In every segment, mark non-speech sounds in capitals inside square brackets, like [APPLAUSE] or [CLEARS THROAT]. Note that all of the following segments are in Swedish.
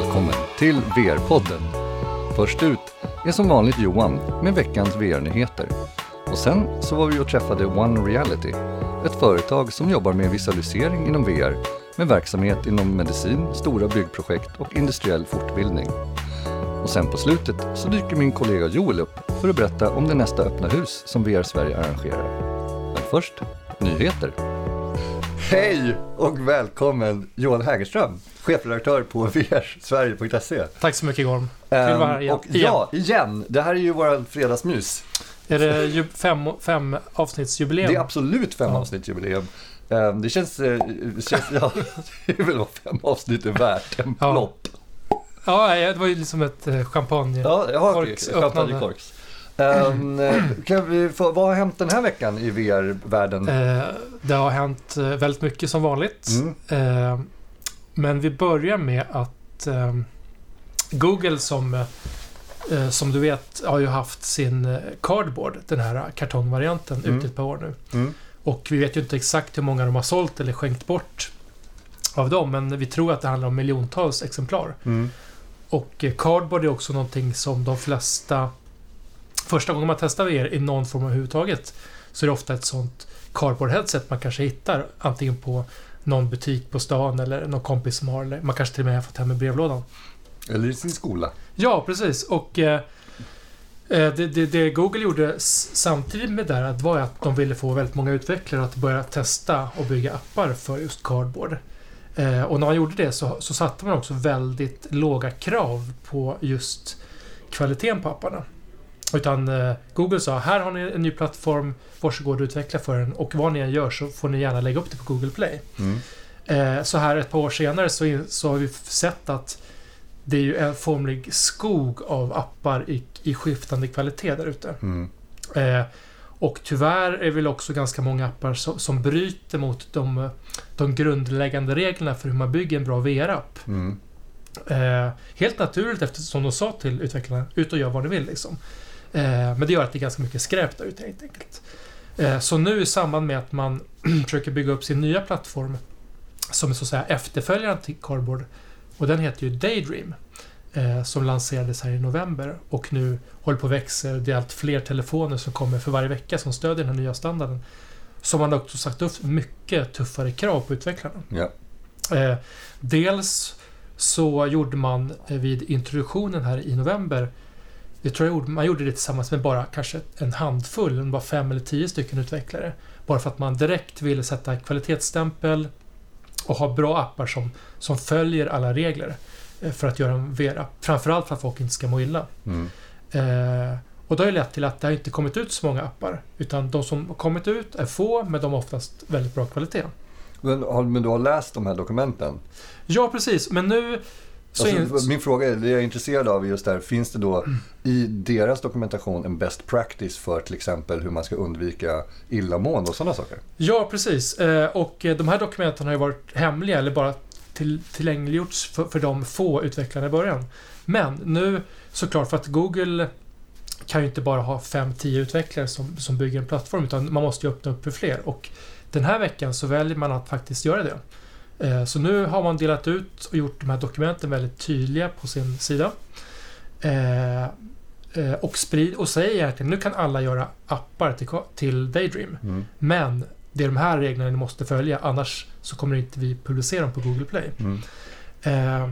välkommen till VR-podden. Först ut är som vanligt Johan med veckans VR-nyheter. Och sen så var vi och träffade One Reality, ett företag som jobbar med visualisering inom VR med verksamhet inom medicin, stora byggprojekt och industriell fortbildning. Och sen på slutet så dyker min kollega Joel upp för att berätta om det nästa öppna hus som VR Sverige arrangerar. Men först, nyheter. Hej och välkommen Joel Hägerström, chefredaktör på [LAUGHS] vrsverige.se. Tack så mycket Gorm. Kul att vara här igen. Och ja, igen. Det här är ju våra fredagsmys. Är det fem, fem avsnittsjubileum? Det är absolut fem Ja. avsnittsjubileum. Ehm, Det känns, eh, det känns ja, [LAUGHS] det är väl vad fem avsnitt är värt, en Ja. plopp. Ja, det var ju liksom ett eh, champagne. Ja, har Korks champagne öppnande. korks. Ehm, eh, kan vi få, vad har hänt den här veckan i VR-världen? Eh, det har hänt eh, väldigt mycket som vanligt. Mm. Men vi börjar med att eh, Google som, eh, som du vet har ju haft sin eh, Cardboard, den här kartongvarianten, Mm. ute ett par år nu. Mm. Och vi vet ju inte exakt hur många de har sålt eller skänkt bort av dem, men vi tror att det handlar om miljontals exemplar. Mm. Och eh, Cardboard är också någonting som de flesta... Första gången man testar VR i någon form överhuvudtaget så är det ofta ett sånt Cardboard-headset man kanske hittar antingen på någon butik på stan eller någon kompis som har eller man kanske till och med har fått hem i brevlådan. Eller i sin skola. Ja, precis. Och eh, eh, det, det, det Google gjorde samtidigt med det här var att de ville få väldigt många utvecklare att börja testa och bygga appar för just Cardboard. Eh, och när man gjorde det så, så satte man också väldigt låga krav på just kvaliteten på apparna. Utan eh, Google sa, här har ni en ny plattform, varsågod och utveckla för den och vad ni än gör så får ni gärna lägga upp det på Google Play. Mm. Eh, så här ett par år senare så, så har vi sett att det är ju en formlig skog av appar i, i skiftande kvalitet där ute. Mm. Eh, och tyvärr är väl också ganska många appar som, som bryter mot de, de grundläggande reglerna för hur man bygger en bra VR-app. Mm. Eh, helt naturligt eftersom de sa till utvecklarna, ut och gör vad ni vill liksom. Eh, men det gör att det är ganska mycket skräp där ute helt enkelt. Eh, så nu i samband med att man [CLEARS THROAT] försöker bygga upp sin nya plattform som är så att säga efterföljaren till Cardboard och den heter ju Daydream eh, som lanserades här i november och nu håller på att växa det är allt fler telefoner som kommer för varje vecka som stödjer den här nya standarden. Så man har också sagt upp mycket tuffare krav på utvecklarna. Ja. Dels så gjorde man vid introduktionen här i november jag tror jag man gjorde det tillsammans med bara kanske en handfull, bara fem eller tio stycken utvecklare. Bara för att man direkt ville sätta kvalitetsstämpel och ha bra appar som, som följer alla regler eh, för att göra en VR-app. Framförallt för att folk inte ska må illa. Mm. Eh, och det har ju lett till att det har inte kommit ut så många appar. Utan de som har kommit ut är få, men de har oftast väldigt bra kvalitet. Men, men du har läst de här dokumenten? Ja, precis. Men nu... Alltså, min fråga är, det jag är intresserad av är just där, finns det då i deras dokumentation en best practice för till exempel hur man ska undvika illamående och sådana saker? ja, precis. Eh, och eh, de här dokumenten har ju varit hemliga eller bara till, tillgängliggjorts för, för de få utvecklarna i början. Men nu såklart för att Google kan ju inte bara ha 5-10 utvecklare som, som bygger en plattform utan man måste ju öppna upp för fler. Och den här veckan så väljer man att faktiskt göra det. Eh, Så nu har man delat ut och gjort de här dokumenten väldigt tydliga på sin sida. Eh, eh, Och, sprid, och säger egentligen nu kan alla göra appar till, till Daydream. Mm. Men det är de här reglerna ni måste följa annars så kommer inte vi publicera dem på Google Play. Mm. Eh,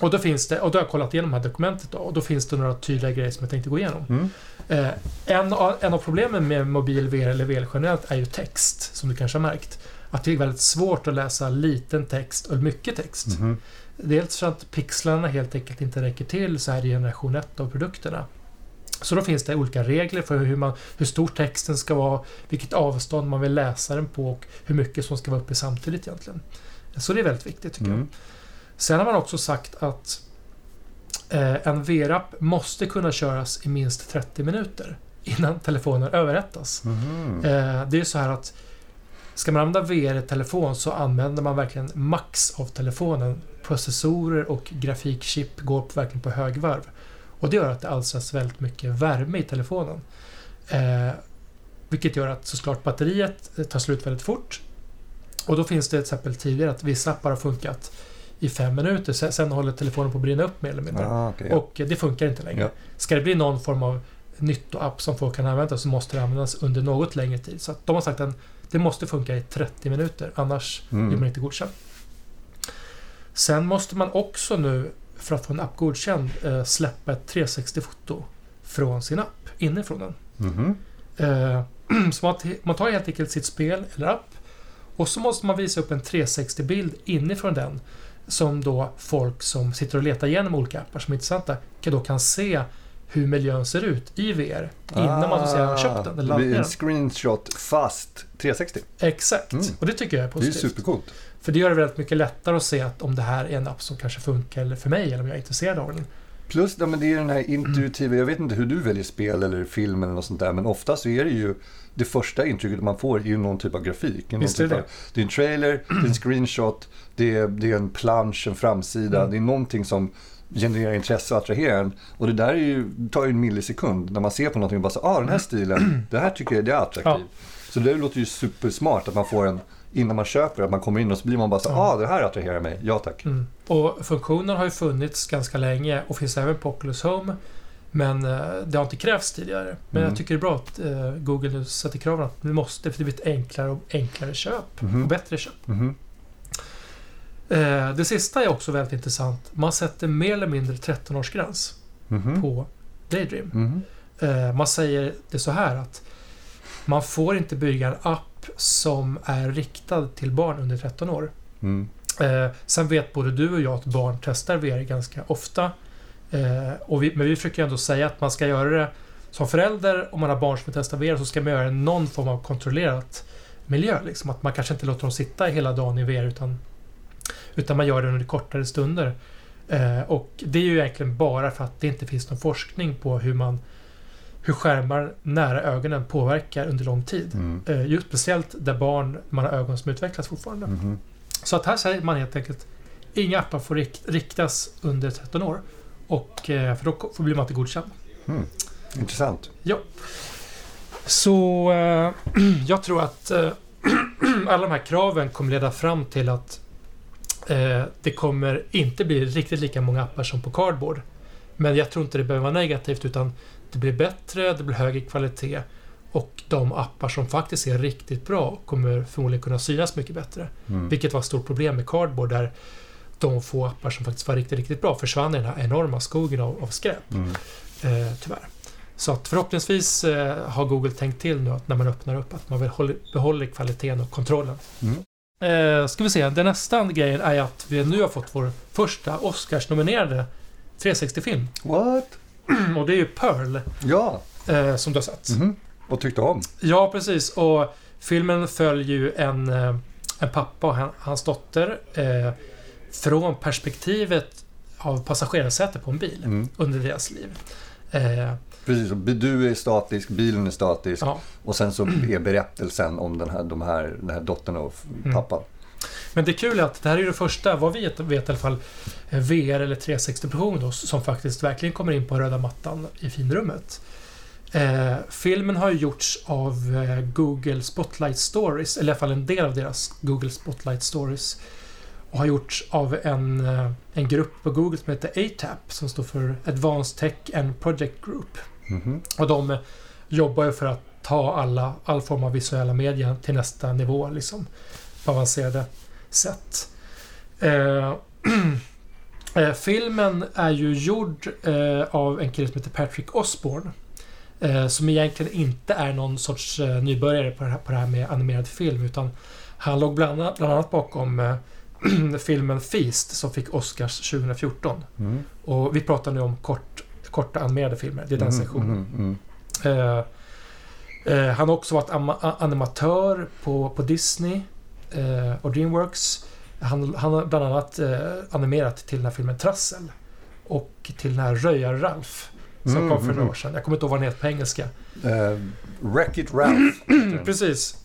och då finns det, och då har jag kollat igenom det här dokumentet då, och då finns det några tydliga grejer som jag tänkte gå igenom. Mm. Eh, en, av, en av problemen med mobil VR eller VR generellt är ju text, som du kanske har märkt. Att det är väldigt svårt att läsa liten text och mycket text. Mhm. Dels för att pixlarna helt enkelt inte räcker till så här i generation 1 av produkterna. Så då finns det olika regler för hur, man, hur stor texten ska vara, vilket avstånd man vill läsa den på och hur mycket som ska vara uppe samtidigt egentligen. Så det är väldigt viktigt tycker jag. Mm. Sen har man också sagt att eh, en VR-app måste kunna köras i minst 30 minuter innan telefonen överhettas. Mhm. Eh, det är så här att ska man använda VR i telefon så använder man verkligen max av telefonen. Processorer och grafikchip går på, verkligen på högvarv. Och det gör att det alstras väldigt mycket värme i telefonen. Eh, vilket gör att såklart batteriet eh, tar slut väldigt fort. Och då finns det till exempel tidigare att vissa appar har funkat i fem minuter. Sen, sen håller telefonen på att brinna upp mer eller mindre. Ah, okay, ja. Och det funkar inte längre. Ja. Ska det bli någon form av nyttoapp som folk kan använda så måste det användas under något längre tid. Så de har sagt att det måste funka i 30 minuter, annars blir man mm. inte godkänd. Sen måste man också nu, för att få en app godkänd, eh, släppa ett 360-foto från sin app, inifrån den. Eh, [CLEARS THROAT] Så man tar helt enkelt sitt spel eller app och så måste man visa upp en 360-bild inifrån den som då folk som sitter och letar igenom olika appar som är intressanta kan då kan se hur miljön ser ut i VR innan man så att säga har köpt den eller Ah, Det blir en screenshot fast 360. Exakt. Mm. Och det tycker jag är Det är positivt. supercoolt. För det gör det väldigt mycket lättare att se att om det här är en app som kanske funkar för mig eller om jag är intresserad av den. Plus, ja, men det är den här intuitiva, jag vet inte hur du väljer spel eller film eller något sånt där, men ofta så är det ju det första intrycket man får är ju någon typ av grafik. Någon Visst är typ det av, det är en trailer, det är en screenshot, det är, det är en plansch, en framsida, Mm. det är någonting som genererar intresse och attraherar en. Och det där är ju, tar ju en millisekund när man ser på någonting och bara så, ah den här stilen, [CLEARS THROAT] det här tycker jag det är attraktiv. Så det låter ju supersmart att man får en, innan man köper, att man kommer in och så blir man bara så, Ja. ah det här attraherar mig, ja tack. Mm. Och funktionen har ju funnits ganska länge och finns även på Oculus Home. Men eh, det har inte krävts tidigare. Men Mm. jag tycker det är bra att eh, Google nu sätter kraven att det måste, för det blir ett enklare och enklare köp. Och bättre köp. Eh, det sista är också väldigt intressant. Man sätter mer eller mindre 13-årsgräns Mhm. på Daydream. Mhm. Eh, man säger det så här att man får inte bygga en app som är riktad till barn under 13 år. Mm. Eh, sen vet både du och jag att barn testar VR ganska ofta. Och vi, men vi försöker ändå säga att man ska göra det som förälder, om man har barn som testar VR, så ska man göra det i någon form av kontrollerat miljö. Liksom. Att man kanske inte låter dem sitta hela dagen i VR utan, utan man gör det under kortare stunder. Eh, och det är ju egentligen bara för att det inte finns någon forskning på hur man hur skärmar nära ögonen påverkar under lång tid. Mm. Eh, just speciellt där barn, man har ögon som utvecklas fortfarande. Mhm. Så att här säger man helt enkelt inga appar får rikt, riktas under 13 år. Och, eh, för då blir man inte godkänd. Mm. Intressant. Så eh, [CLEARS THROAT] jag tror att eh, [CLEARS THROAT] alla de här kraven kommer leda fram till att eh, det kommer inte bli riktigt lika många appar som på Cardboard. Men jag tror inte det behöver vara negativt utan det blir bättre, det blir högre kvalitet och de appar som faktiskt är riktigt bra kommer förmodligen kunna synas mycket bättre. Mm. Vilket var ett stort problem med Cardboard där de få appar som faktiskt var riktigt, riktigt bra försvann i den här enorma skogen av, av skräp. Mm. Eh, tyvärr. Så att förhoppningsvis eh, har Google tänkt till nu att när man öppnar upp att man behåller, behåller kvaliteten och kontrollen. Mm. Eh, ska vi se, den nästa grejen är att vi nu har fått vår första Oscars-nominerade 360-film. What? Och det är ju Pearl, Ja. eh, som du har sett. Mhm. Vad tyckte du om? Ja, precis. Och filmen följer ju en, eh, en pappa och han, hans dotter eh, från perspektivet av passagerarsäte på en bil Mm. under deras liv. Eh, Precis, du är statisk, bilen är statisk ja. och sen så är berättelsen om den här, de här, den här dottern och Mm. pappan. Men det kul är att det här är det första, vad vi vet, vet i alla fall, eh, VR eller 360-produktion då, som faktiskt verkligen kommer in på röda mattan i finrummet. Eh, filmen har ju gjorts av eh, Google Spotlight Stories, eller i alla fall en del av deras Google Spotlight Stories. Och har gjorts av en, eh, en grupp på Google som heter ATAP, som står för Advanced Tech and Project Group. Mhm. Och de jobbar ju för att ta alla, all form av visuella media till nästa nivå, liksom. På avancerade sätt. Eh, [CLEARS THROAT] eh, filmen är ju gjord eh, av en kille som heter Patrick Osborne. Eh, som egentligen inte är någon sorts eh, nybörjare på det, här, på det här med animerad film, utan han låg bland annat, bland annat bakom eh, [CLEARS THROAT] filmen Feast som fick Oscars 2014. Mm. Och vi pratar nu om kort, korta animerade filmer. Det är den Mhm, sektionen. mhm, mhm. Eh, han har också varit animatör på, på Disney eh, och Dreamworks. Han, han har bland annat eh, animerat till den här filmen Trassel. Och till den här Röjar-Ralf. Som Mm, kom för några år sedan. Jag kommer inte ihåg vad den heter på engelska. Eh, Wreck-It Ralph. [CLEARS THROAT] Precis.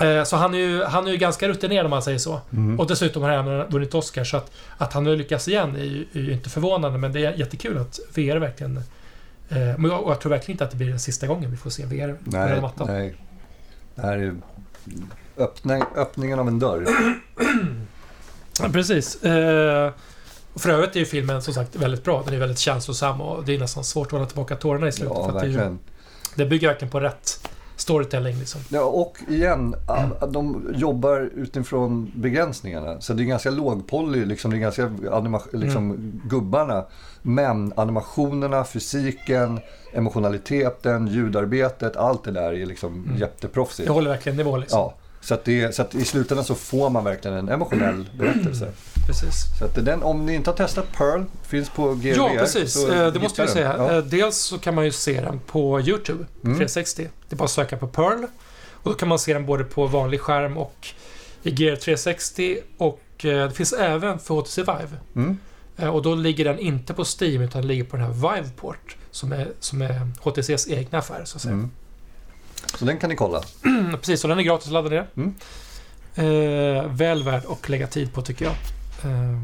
Eh, så han är, ju, han är ju ganska rutinerad om man säger så. Mm. Och dessutom har han vunnit Oscar. Så att, att han nu lyckas igen är ju, är ju inte förvånande. Men det är jättekul att VR verkligen... Eh, jag, och jag tror verkligen inte att det blir den sista gången vi får se VR på Nej, mattan. nej. Det här är öppna, öppningen av en dörr. Ja, precis. Eh, för övrigt är ju filmen som sagt väldigt bra. Den är väldigt känslosam och det är nästan svårt att hålla tillbaka tårarna i slutet. Ja, för att det, är ju- det bygger verkligen på rätt storytelling. Liksom. Ja, och igen, a- de jobbar utifrån begränsningarna. Så det är ganska lågpoly, liksom, det är ganska liksom, Mm. gubbarna. Men animationerna, fysiken, emotionaliteten, ljudarbetet, allt det där är liksom Mm. jätteproffsigt. Det håller verkligen nivå liksom. Ja, så att, det, så att i slutändan så får man verkligen en emotionell [CLEARS THROAT] berättelse. Precis. Så att den, om ni inte har testat Pearl, finns på GVR. Ja, precis. Eh, Det måste den. säga. Ja. Eh, Dels så kan man ju se den på YouTube, Mm. 360. Det är bara att söka på Pearl. Och då kan man se den både på vanlig skärm och i Gear 360. Och eh, det finns även för HTC Vive. Mm. Och då ligger den inte på Steam utan den ligger på den här Viveport. Som är, som är HTCs egna affär så att säga. Mm. Så den kan ni kolla. [CLEARS THROAT] Precis, och den är gratis att ladda ner. Mm. Eh, väl värd att lägga tid på tycker jag. Eh,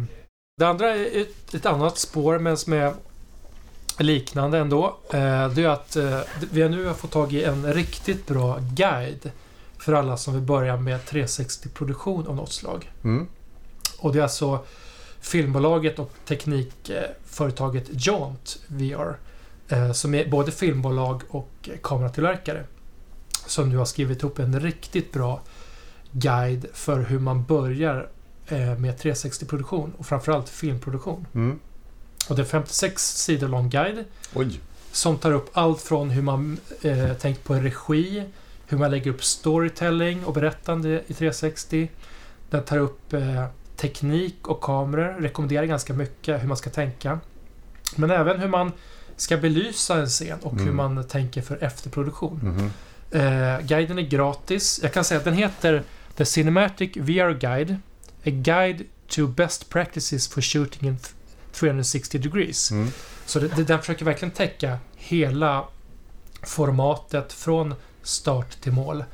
det andra är ett, ett annat spår men som är liknande ändå. Eh, det är att eh, vi har nu fått tag i en riktigt bra guide för alla som vill börja med 360-produktion av något slag. Mm. Och det är alltså filmbolaget och teknikföretaget Jaunt VR. eh, Som är både filmbolag och kameratillverkare. Som nu har skrivit ihop en riktigt bra guide för hur man börjar eh, med 360-produktion och framförallt filmproduktion. Mm. Och det är 56 sidor lång guide Oj. som tar upp allt från hur man eh, tänkt på regi, hur man lägger upp storytelling och berättande i 360. Den tar upp eh, teknik och kameror, rekommenderar ganska mycket hur man ska tänka. Men även hur man ska belysa en scen och hur Mm. man tänker för efterproduktion. Mhm. Eh, guiden är gratis. Jag kan säga att den heter The Cinematic VR Guide. A Guide to Best Practices for Shooting in 360 Degrees. Mm. Så det, det, den försöker verkligen täcka hela formatet från start till mål.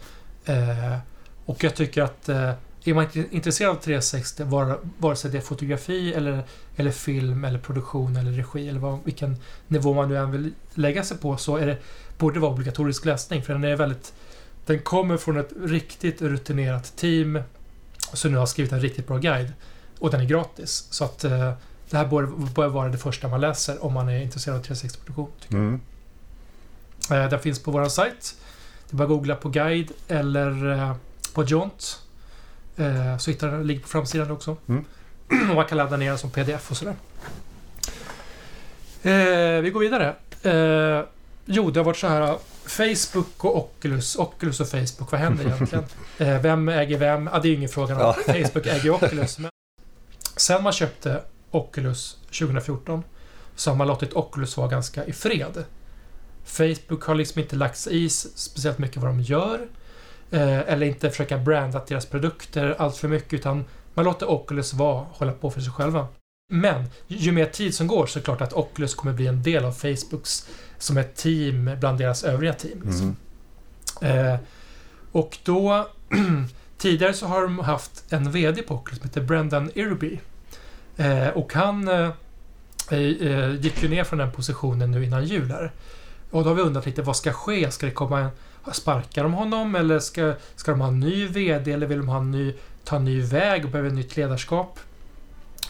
Eh, och jag tycker att eh, är man inte intresserad av 360, vare, vare sig det är fotografi eller, eller film eller produktion eller regi eller vad, vilken nivå man nu än vill lägga sig på så är det, borde det vara obligatorisk läsning för den är väldigt den kommer från ett riktigt rutinerat team som nu har skrivit en riktigt bra guide och den är gratis. Så att eh, det här bör, bör vara det första man läser om man är intresserad av 360-produktion. Mm. Eh, den finns på vår sajt. Det är bara att googla på guide eller eh, på Jaunt. Eh, så hittar den, ligger på framsidan också. Mm. [CLEARS THROAT] och man kan ladda ner den som pdf och sådär. Eh, vi går vidare. Eh, jo, det har varit så här. Facebook och Oculus. Oculus och Facebook, vad händer egentligen? [LAUGHS] eh, vem äger vem? Ja, det är ju ingen fråga. Ja. Facebook äger Oculus. Men sen man köpte Oculus 2014 så har man låtit Oculus vara ganska i fred. Facebook har liksom inte lagt sig i speciellt mycket vad de gör. Eh, eller inte försöka branda deras produkter allt för mycket utan man låter Oculus vara, hålla på för sig själva. Men ju mer tid som går så är det klart att Oculus kommer bli en del av Facebooks som ett team bland deras övriga team. Liksom. Mm. Eh, och då... [CLEARS THROAT] tidigare så har de haft en VD på Oculus som heter Brendan Irby. Eh, och han eh, eh, gick ju ner från den positionen nu innan jul här. Och då har vi undrat lite, vad ska ske? Ska det komma en... Sparkar de honom eller ska, ska de ha en ny VD eller vill de ha en ny, ta en ny väg och behöver nytt ledarskap?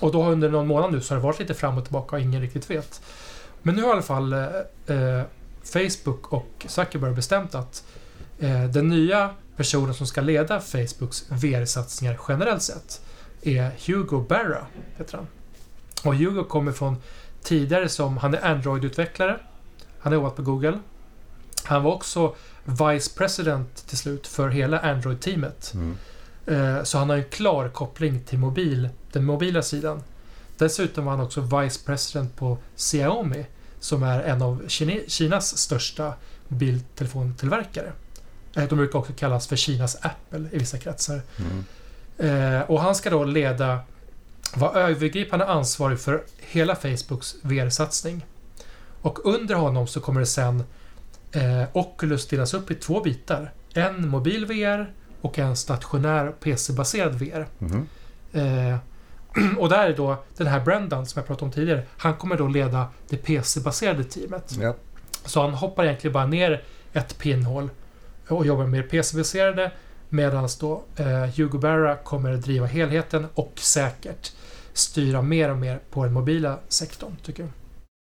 Och då har under någon månad nu så har det varit lite fram och tillbaka och ingen riktigt vet. Men nu har i alla fall eh, eh Facebook och Zuckerberg bestämt att eh, den nya personen som ska leda Facebooks VR-satsningar generellt sett är Hugo Barra, heter han. Och Hugo kommer från tidigare som, han är Android-utvecklare. Han har jobbat på Google. Han var också Vice President till slut för hela Android-teamet. Mm. Eh, Så han har en klar koppling till mobil, den mobila sidan. Dessutom var han också Vice President på Xiaomi som är en av Kine- Kinas största mobiltelefontillverkare. Eh, De brukar också kallas för Kinas Apple i vissa kretsar. Mm. Eh, och han ska då leda, vara övergripande ansvarig för hela Facebooks VR-satsning. Och under honom så kommer det sen eh, Oculus delas upp i två bitar. En mobil VR och en stationär PC-baserad VR. Mhm. Eh, [CLEARS THROAT] och där är då den här Brendan som jag pratade om tidigare. Han kommer då leda det PC-baserade teamet. Ja. Så han hoppar egentligen bara ner ett pinnhål och jobbar med det PC-baserade Medan då eh, Hugo Barra kommer driva helheten och säkert styra mer och mer på den mobila sektorn, tycker jag.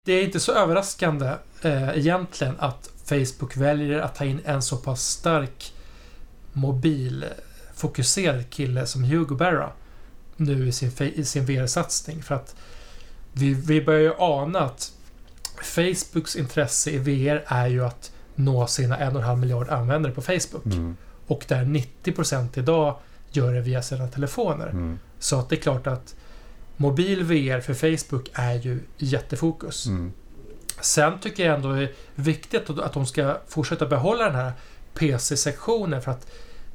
Det är inte så överraskande eh, egentligen att Facebook väljer att ta in en så pass stark mobilfokuserad kille som Hugo Barra nu i sin, i sin VR-satsning. För att vi, vi börjar ju ana att Facebooks intresse i VR är ju att nå sina en och en halv miljard användare på Facebook. Mm. Och där 90% idag gör det via sina telefoner. Mm. Så att det är klart att mobil VR för Facebook är ju jättefokus. Mm. Sen tycker jag ändå det är viktigt att de ska fortsätta behålla den här PC-sektionen för att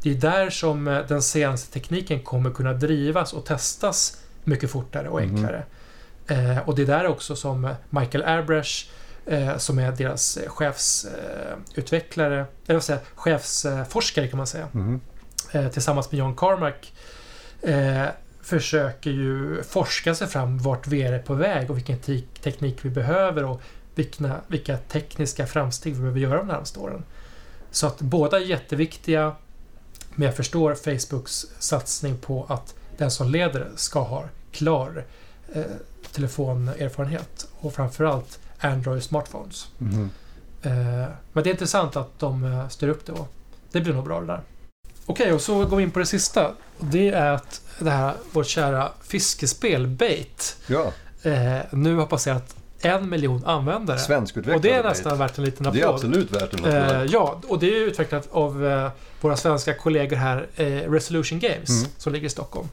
det är där som eh, den senaste tekniken kommer kunna drivas och testas mycket fortare och Mhm. enklare. Eh, och det är där också som Michael Arbresh eh, som är deras eh, chefsutvecklare, eh, eller jag, chefsforskare kan man säga, Mm. eh, tillsammans med John Carmack eh, försöker ju forska sig fram vart VR är på väg och vilken te- teknik vi behöver och vilka, vilka tekniska framsteg vi behöver göra de närmaste åren. Så att båda är jätteviktiga men jag förstår Facebooks satsning på att den som leder ska ha klar eh, telefonerfarenhet och framförallt Android smartphones. Mm. Eh, men det är intressant att de eh, styr upp det och det blir nog bra det där. Okej, och så går vi in på det sista. Och Det är att det här, vårt kära fiskespel Bait Ja, eh, nu har passerat en miljon användare. svenskutvecklat. Och det är nästan värt en liten Det är applåd. absolut värt en Eh, applåd. ja, och det är utvecklat av eh, våra svenska kollegor här, eh, Resolution Games, Mm. som ligger i Stockholm.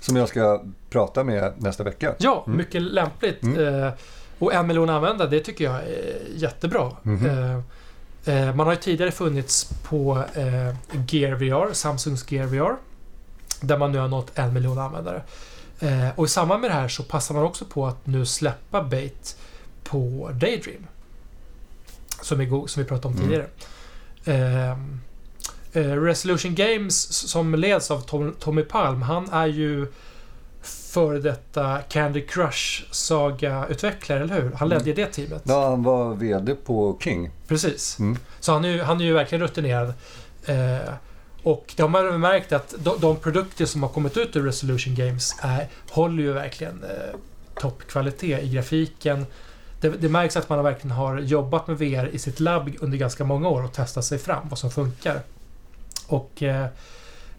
Som jag ska prata med nästa vecka. Ja, Mm. mycket lämpligt. Mm. Eh, och en miljon användare, det tycker jag är jättebra. Mhm. Eh, eh, man har ju tidigare funnits på eh, Gear VR, Samsungs Gear VR. Där man nu har nått en miljon användare. Eh, och i samband med det här så passar man också på att nu släppa Bait på Daydream. Som vi, som vi pratade om Mm. tidigare. Ehm, eh, Resolution Games som leds av Tom, Tommy Palm, han är ju före detta Candy Crush Saga-utvecklare, eller hur? Han ledde ju det teamet. Ja, han var VD på King. Precis. Mm. Så han är, ju, han är ju verkligen rutinerad. Eh, och de har väl märkt att de, de produkter som har kommit ut ur Resolution Games är, håller ju verkligen eh, toppkvalitet i grafiken. Det, det märks att man verkligen har jobbat med VR i sitt labb under ganska många år och testat sig fram vad som funkar. Och eh,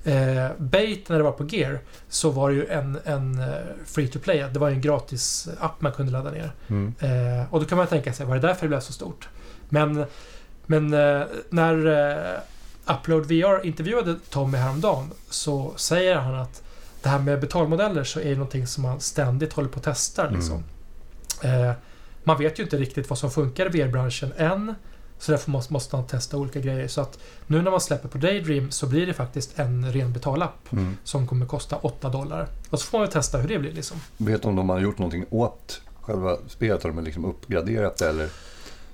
eh, Bait när det var på Gear så var det ju en, en eh, free to play. Det var ju en gratis app man kunde ladda ner. Mm. Eh, och då kan man tänka sig, var det därför det blev så stort? Men, men eh, när eh, Upload VR intervjuade Tommy häromdagen så säger han att det här med betalmodeller så är det någonting som man ständigt håller på att testa. Liksom. Eh, man vet ju inte riktigt vad som funkar i VR-branschen än. Så därför måste, måste man testa olika grejer. Så att nu när man släpper på Daydream så blir det faktiskt en ren betalapp Mm. som kommer kosta 8 dollar. Och så får man testa hur det blir liksom. Vet du om de har gjort någonting åt själva spelet? Har de liksom uppgraderat det eller?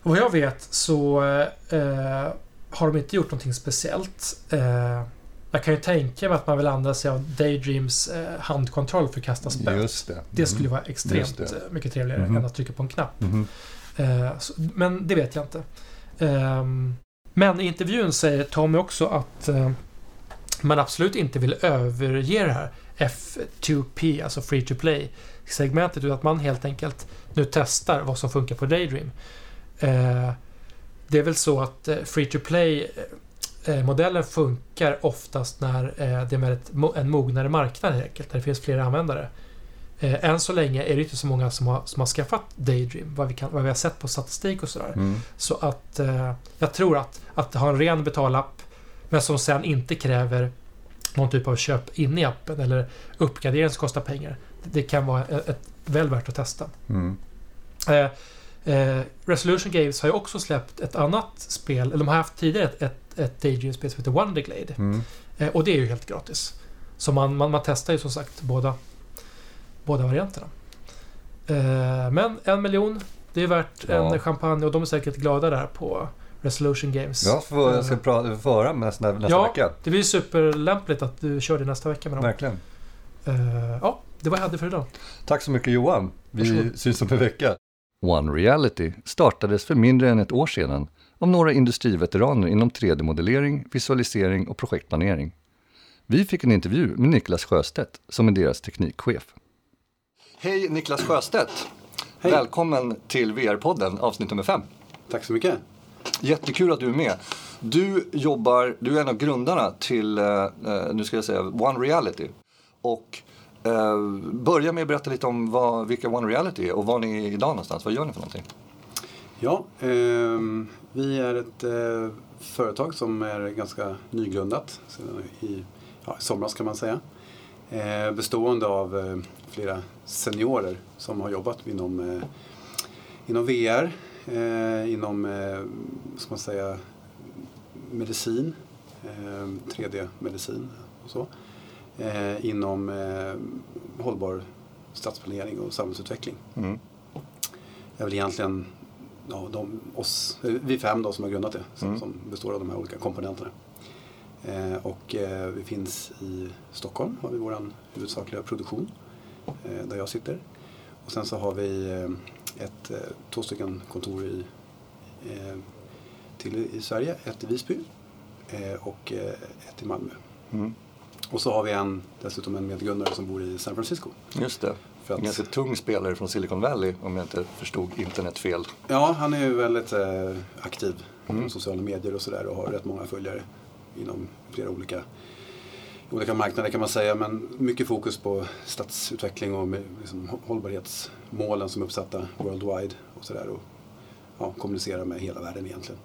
Vad jag vet så eh, har de inte gjort någonting speciellt. Eh, jag kan ju tänka mig att man vill använda sig av Daydreams eh, handkontroll för att kasta spett. Just det. Det skulle vara Just extremt eh, mycket trevligare Mhm. än att trycka på en knapp. Mhm. Eh, så, men det vet jag inte. Ehm, men i intervjun säger Tommy också att eh, man absolut inte vill överge det här F2P, alltså Free to Play-segmentet, utan att man helt enkelt nu testar vad som funkar på Daydream. Eh, det är väl så att eh, Free to Play-modellen funkar oftast när eh, det är ett, en mognare marknad helt enkelt, där det finns fler användare. Eh, än så länge är det inte så många som har, som har skaffat Daydream, vad vi, kan, vad vi har sett på statistik och sådär. Mm. Så att eh, jag tror att, att ha en ren betalapp men som sen inte kräver någon typ av köp in i appen eller uppgradering som kostar pengar. Det kan vara ett, ett väl värt att testa. Mm. Eh, eh, Resolution Games har ju också släppt ett annat spel, eller de har haft tidigare ett, ett, ett Daydream-spel som heter Wonderglade. Mm. Eh, och det är ju helt gratis. Så man, man, man testar ju som sagt båda, båda varianterna. Eh, men en miljon, det är värt Ja. en champagne och de är säkert glada där på Resolution Games. Ja, för, jag ska pra- få höra nästa, nästa Ja. vecka. Det blir superlämpligt att du kör det nästa vecka med dem. Verkligen. Eh, ja, det var jag hade för idag. Tack så mycket Johan. Vi Varsågod. syns om en vecka. One Reality startades för mindre än ett år sedan av några industriveteraner inom 3D-modellering, visualisering och projektplanering. Vi fick en intervju med Niklas Sjöstedt som är deras teknikchef. Hej Niklas Sjöstedt! Hej. Välkommen till VR-podden, avsnitt nummer fem. Tack så mycket. Jättekul att du är med. Du jobbar, du är en av grundarna till, eh, eh, nu ska jag säga, One Reality. Och Eh, börja med att berätta lite om vad, vilka One Reality är och var ni är idag någonstans. Vad gör ni för någonting? Ja, ehm, vi är ett eh, företag som är ganska nygrundat i, ja, somras kan man säga. Eh, bestående av eh, flera seniorer som har jobbat inom, eh, inom VR, eh, inom eh, ska man säga, medicin, eh, 3D-medicin och så. Eh, inom eh, hållbar stadsplanering och samhällsutveckling. Mm. är väl egentligen ja, de, oss, eh, vi fem då som har grundat det, som, Mm. som består av de här olika komponenterna. Eh, och eh, vi finns i Stockholm, har vi vår huvudsakliga produktion, eh, där jag sitter. Och sen så har vi eh, ett, eh, två stycken kontor i, till i Sverige, ett i Visby och ett i Malmö. Mm. Och så har vi en, dessutom en medgrundare som bor i San Francisco. Just det. För En ganska tung spelare från Silicon Valley om jag inte förstod internet fel. Ja, han är ju väldigt eh, aktiv Mm. på sociala medier och sådär och har rätt många följare inom flera olika, olika marknader kan man säga. Men mycket fokus på stadsutveckling och liksom, hå- hållbarhetsmålen som är uppsatta worldwide och sådär. Och ja, kommunicera med hela världen egentligen.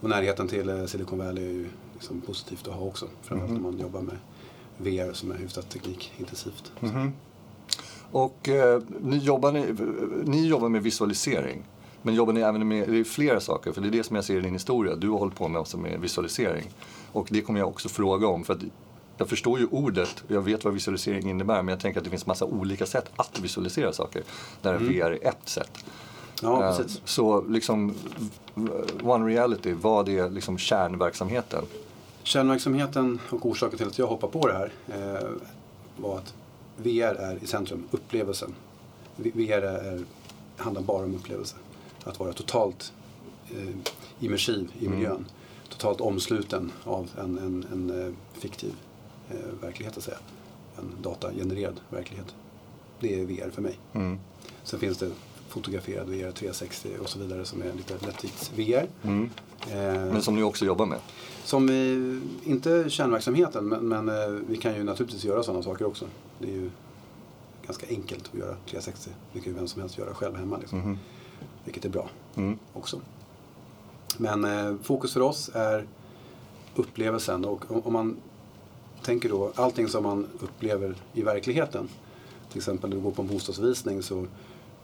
Och närheten till eh, Silicon Valley är ju liksom positivt att ha också. Framförallt Mhm. när man jobbar med VR som är hyfsat teknikintensivt. Mhm. Och eh, ni, jobbar, ni, ni jobbar med visualisering. Men jobbar ni även med, det är flera saker, för det är det som jag ser i din historia. Du har hållit på med också med visualisering. Och det kommer jag också fråga om. För att jag förstår ju ordet och jag vet vad visualisering innebär. Men jag tänker att det finns massa olika sätt att visualisera saker. Där VR är ett sätt. Ja, Eh, precis. Så liksom One Reality, vad är liksom kärnverksamheten? Kärnverksamheten och orsaken till att jag hoppade på det här eh, var att VR är i centrum, upplevelsen. VR är, handlar bara om upplevelse. Att vara totalt eh, immersiv i Mm. miljön. Totalt omsluten av en, en, en eh, fiktiv eh, verklighet, att säga. En datagenererad verklighet. Det är VR för mig. Mm. Sen finns det fotograferad VR 360 och så vidare som är lite lättvikts VR. Mm. Eh, Men som ni också jobbar med. Som vi, inte kärnverksamheten, men, men eh, vi kan ju naturligtvis göra sådana saker också. Det är ju ganska enkelt att göra 360. Det kan ju vem som helst göra själv hemma. Liksom. Mhm. Vilket är bra Mm. också. Men eh, fokus för oss är upplevelsen. Och om, om man tänker då allting som man upplever i verkligheten. Till exempel när du går på en bostadsvisning så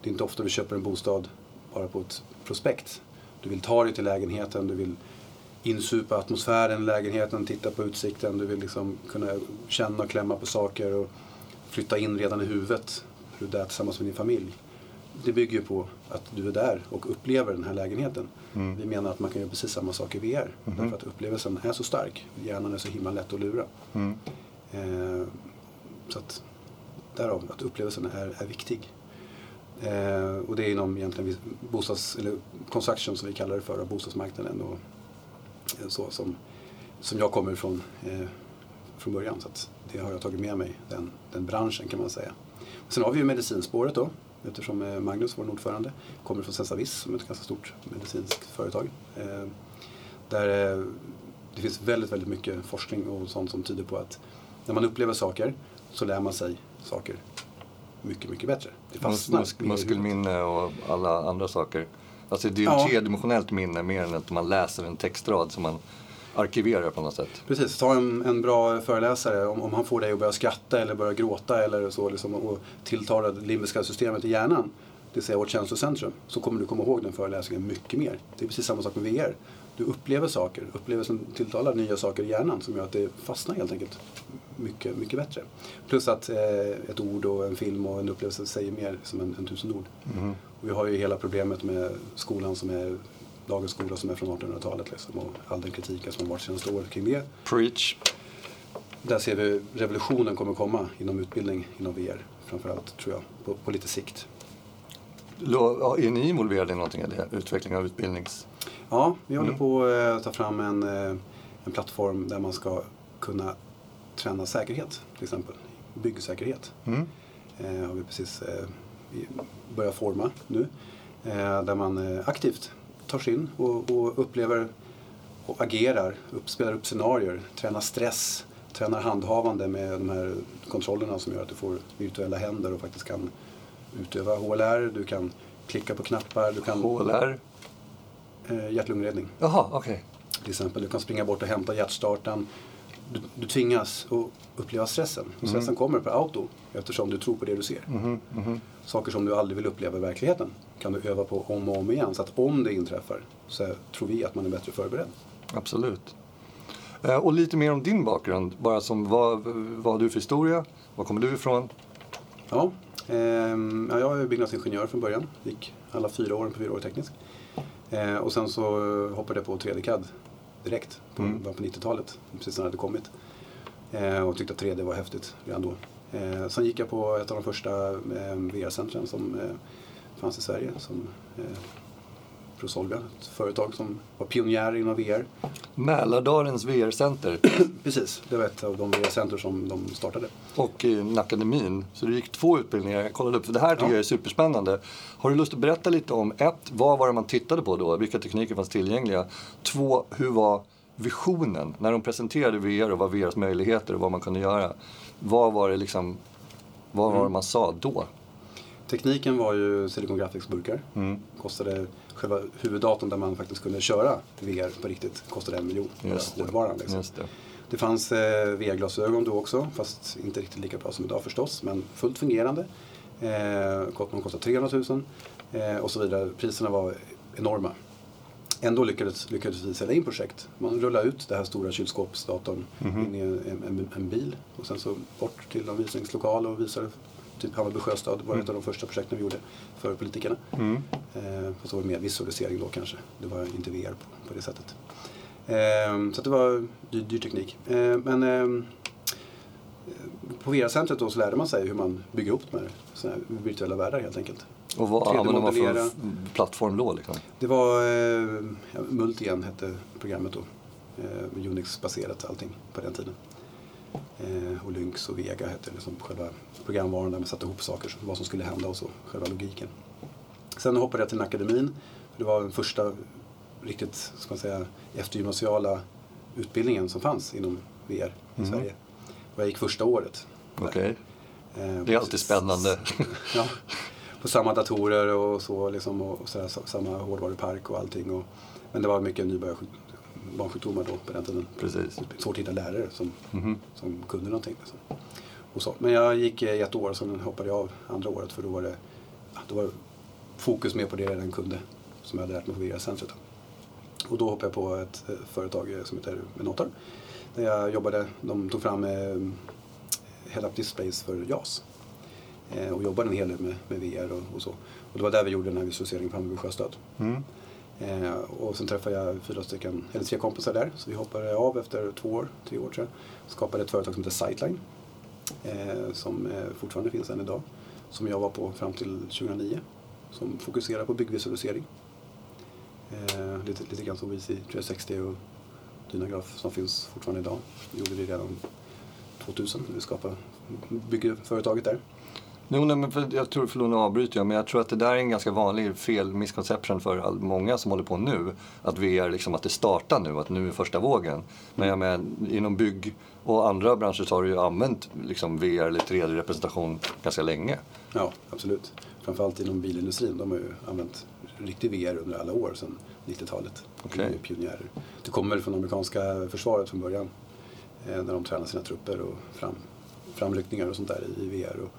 det är inte ofta du köper en bostad bara på ett prospekt. Du vill ta dig till lägenheten, du vill insupa atmosfären lägenheten, titta på utsikten, du vill liksom kunna känna och klämma på saker och flytta in redan i huvudet. Hur du är tillsammans med din familj. Det bygger ju på att du är där och upplever den här lägenheten. Mm. Vi menar att man kan göra precis samma sak i VR. Mhm. Därför att upplevelsen är så stark. Hjärnan är så himla lätt att lura. Mm. Eh, så att därav att upplevelsen är, är viktig. Eh, och det är inom egentligen bostads, eller construction som vi kallar det för, bostadsmarknaden. Och, så som, som jag kommer ifrån eh, från början. Så det har jag tagit med mig, den, den branschen kan man säga. Sen har vi ju medicinspåret då. Eftersom eh, Magnus, vår ordförande, kommer från Sensavis som är ett ganska stort medicinskt företag. Eh, där eh, det finns väldigt, väldigt mycket forskning och sånt som tyder på att när man upplever saker så lär man sig saker mycket, mycket bättre. Det fastnar Mus- muskelminne och alla andra saker. Alltså det är ju Ja. tredimensionellt minne mer än att man läser en textrad som man arkiverar på något sätt. Precis, ta en, en bra föreläsare. Om, om han får dig att börja skratta eller börja gråta eller så liksom, och tilltalar det limbiska systemet i hjärnan, det vill säga vårt känslocentrum, så kommer du komma ihåg den föreläsningen mycket mer. Det är precis samma sak med VR. Du upplever saker, upplevelsen tilltalar nya saker i hjärnan som gör att det fastnar helt enkelt mycket, mycket bättre. Plus att eh, ett ord och en film och en upplevelse säger mer som en, en tusen ord. Mhm. Och vi har ju hela problemet med skolan som är dagens skola som är från 1800-talet liksom, och all den kritiken som har varit senaste året kring det. Preach. Där ser vi revolutionen kommer komma inom utbildning inom VR. Framförallt tror jag, på, på lite sikt. Är ni involverade i någonting i det? Utveckling av utbildnings... Ja, vi håller Mm. på att ta fram en, eh, en plattform där man ska kunna träna säkerhet, till exempel. Byggsäkerhet. Mm. Eh, har vi precis eh, börjat forma nu. Eh, där man eh, aktivt tar sig in och, och upplever och agerar, upp, spelar upp scenarier, tränar stress, tränar handhavande med de här kontrollerna som gör att du får virtuella händer och faktiskt kan utöva HLR, du kan klicka på knappar, du kan HLR? Eh, hjärt-lungräddning Jaha, okej. till exempel. Du kan springa bort och hämta hjärtstarten. Du, du tvingas att uppleva stressen. Och stressen kommer per auto eftersom du tror på det du ser. Mhm, mhm. Saker som du aldrig vill uppleva i verkligheten kan du öva på om och om igen. Så att om det inträffar så tror vi att man är bättre förberedd. Absolut. Eh, Och lite mer om din bakgrund. Bara som vad, vad har du för historia? Var kommer du ifrån? Ja, ja, jag är byggnadsingenjör från början. Gick alla fyra åren på fyraårig teknisk. Eh, och sen så eh, hoppade jag på 3D-CAD direkt på, Mm. på 90-talet. Precis när det hade kommit. Eh, och tyckte att 3D var häftigt redan då. Eh, sen gick jag på ett av de första eh, VR-centren som eh, fanns i Sverige. Som Prosolvia, ett företag som var pionjärer inom VR. Mälardalens VR-center [CLEARS THROAT] Precis, det var ett av de VR-center som de startade. och eh, akademin. Så du gick två utbildningar. Jag kollade upp, för det här tycker Ja. jag är superspännande. Har du lust att berätta lite om ett, vad var det man tittade på då? Vilka tekniker fanns tillgängliga? Två, hur var visionen när de presenterade VR och vad VRs möjligheter och vad man kunde göra? Vad var det liksom, vad var det man sa då? Tekniken var ju Silicon Graphics-burkar. Mm. Kostade själva huvuddatorn där man faktiskt kunde köra VR på riktigt kostade en miljon. Just det. hårdvaran liksom. Just det. Det fanns eh, VR-glasögon då också, fast inte riktigt lika bra som idag förstås, men fullt fungerande. Eh, de kostade 300 000 eh, och så vidare. Priserna var enorma. Ändå lyckades, lyckades vi sälja in projekt. Man rullade ut den här stora kylskåpsdatorn in i en, en, en bil och sen så bort till en visningslokal och visade typ Hammarby Sjöstad var ett av de första projekten vi gjorde för politikerna. Mm. Eh, fast det var mer visualisering då kanske. Det var inte VR på, på det sättet. Eh, så det var dyr, dyr teknik. Eh, men eh, på VR-centret då så lärde man sig hur man bygger upp de här, såna här virtuella världar helt enkelt. Och vad använde man för 3D-modellera. f- plattform då? Liksom? Det var eh, Multigen hette programmet då. Eh, Unix-baserat allting på den tiden. Eh, och Lynx och Vega hette liksom själva programvaran där man satte ihop saker, vad som skulle hända och så, själva logiken. Sen hoppade jag till akademin. Det var den första riktigt, ska man säga, eftergymnasiala utbildningen som fanns inom VR i Mhm. Sverige. Och jag gick första året. där. Okej. Eh, Det är alltid spännande. [LAUGHS] Ja, på samma datorer och så liksom och, så, samma hårdvarupark och allting. Och, men det var mycket nybörjarbarnsjukdomar då på den tiden. Precis. Svårt att hitta lärare som, Mhm. som kunde någonting. Liksom. Och så. Men jag gick eh, i ett år, sen hoppade jag av andra året för då var det då var fokus mer på det jag redan kunde. Som jag hade lärt mig på VR-centret. Och då hoppade jag på ett eh, företag eh, som heter Menotor. Där jag jobbade, de tog fram eh, head-up displays för JAS. Och jobbade en hel del med, med VR och, och så. Och det var där vi gjorde den här visualiseringen på Hammarby Sjöstad. Mm. Eh, och sen träffade jag fyra stycken, eller tre kompisar där. Så vi hoppade av efter två år, tre år tror jag. Skapade ett företag som heter Sightline. Eh, som eh, fortfarande finns än idag. Som jag var på fram till 2009. Som fokuserar på byggvisualisering. Eh, lite, lite grann som VC 360 och Dynagraph som finns fortfarande idag. Vi gjorde det redan 2000 när vi skapade, byggföretaget där. Jo, nej, men för, jag tror, förlåt nu avbryter jag, men jag tror att det där är en ganska vanlig fel, misconception för all, många som håller på nu. Att VR, liksom, att det startar nu, att nu är första vågen. Men jag menar, inom bygg och andra branscher så har du ju använt liksom, VR eller 3D-representation ganska länge. Ja, absolut. Framförallt inom bilindustrin. De har ju använt riktig VR under alla år sedan 90-talet. Okej. De är pionjärer. Det kommer väl från amerikanska försvaret från början. Eh, när de tränar sina trupper och fram, framryckningar och sånt där i VR. Och,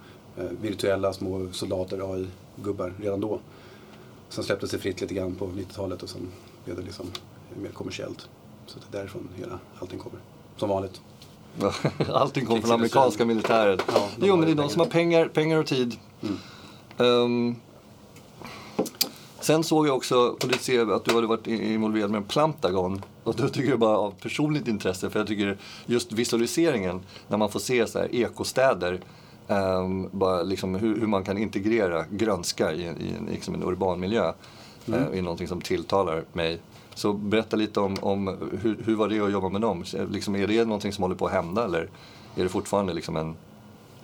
virtuella små soldater, AI-gubbar, redan då. Sen släpptes det fritt lite grann på 90-talet och sen blev det liksom mer kommersiellt. Så det är därifrån hela allting kommer. Som vanligt. [LAUGHS] Allting kom från amerikanska militären. Ja, jo, men det är de som har pengar, pengar och tid. Mm. Ehm, sen såg jag också, och det ser jag att du hade varit involverad med en Plantagon. Och då tycker jag bara av personligt intresse, för jag tycker just visualiseringen, när man får se så här ekostäder, ehm, bara liksom hur, hur man kan integrera grönska i, i en, liksom en urban miljö, Mm. eh, är någonting som tilltalar mig. Så berätta lite om, om hur, hur var det att jobba med dem? Liksom, är det någonting som håller på att hända eller är det fortfarande liksom en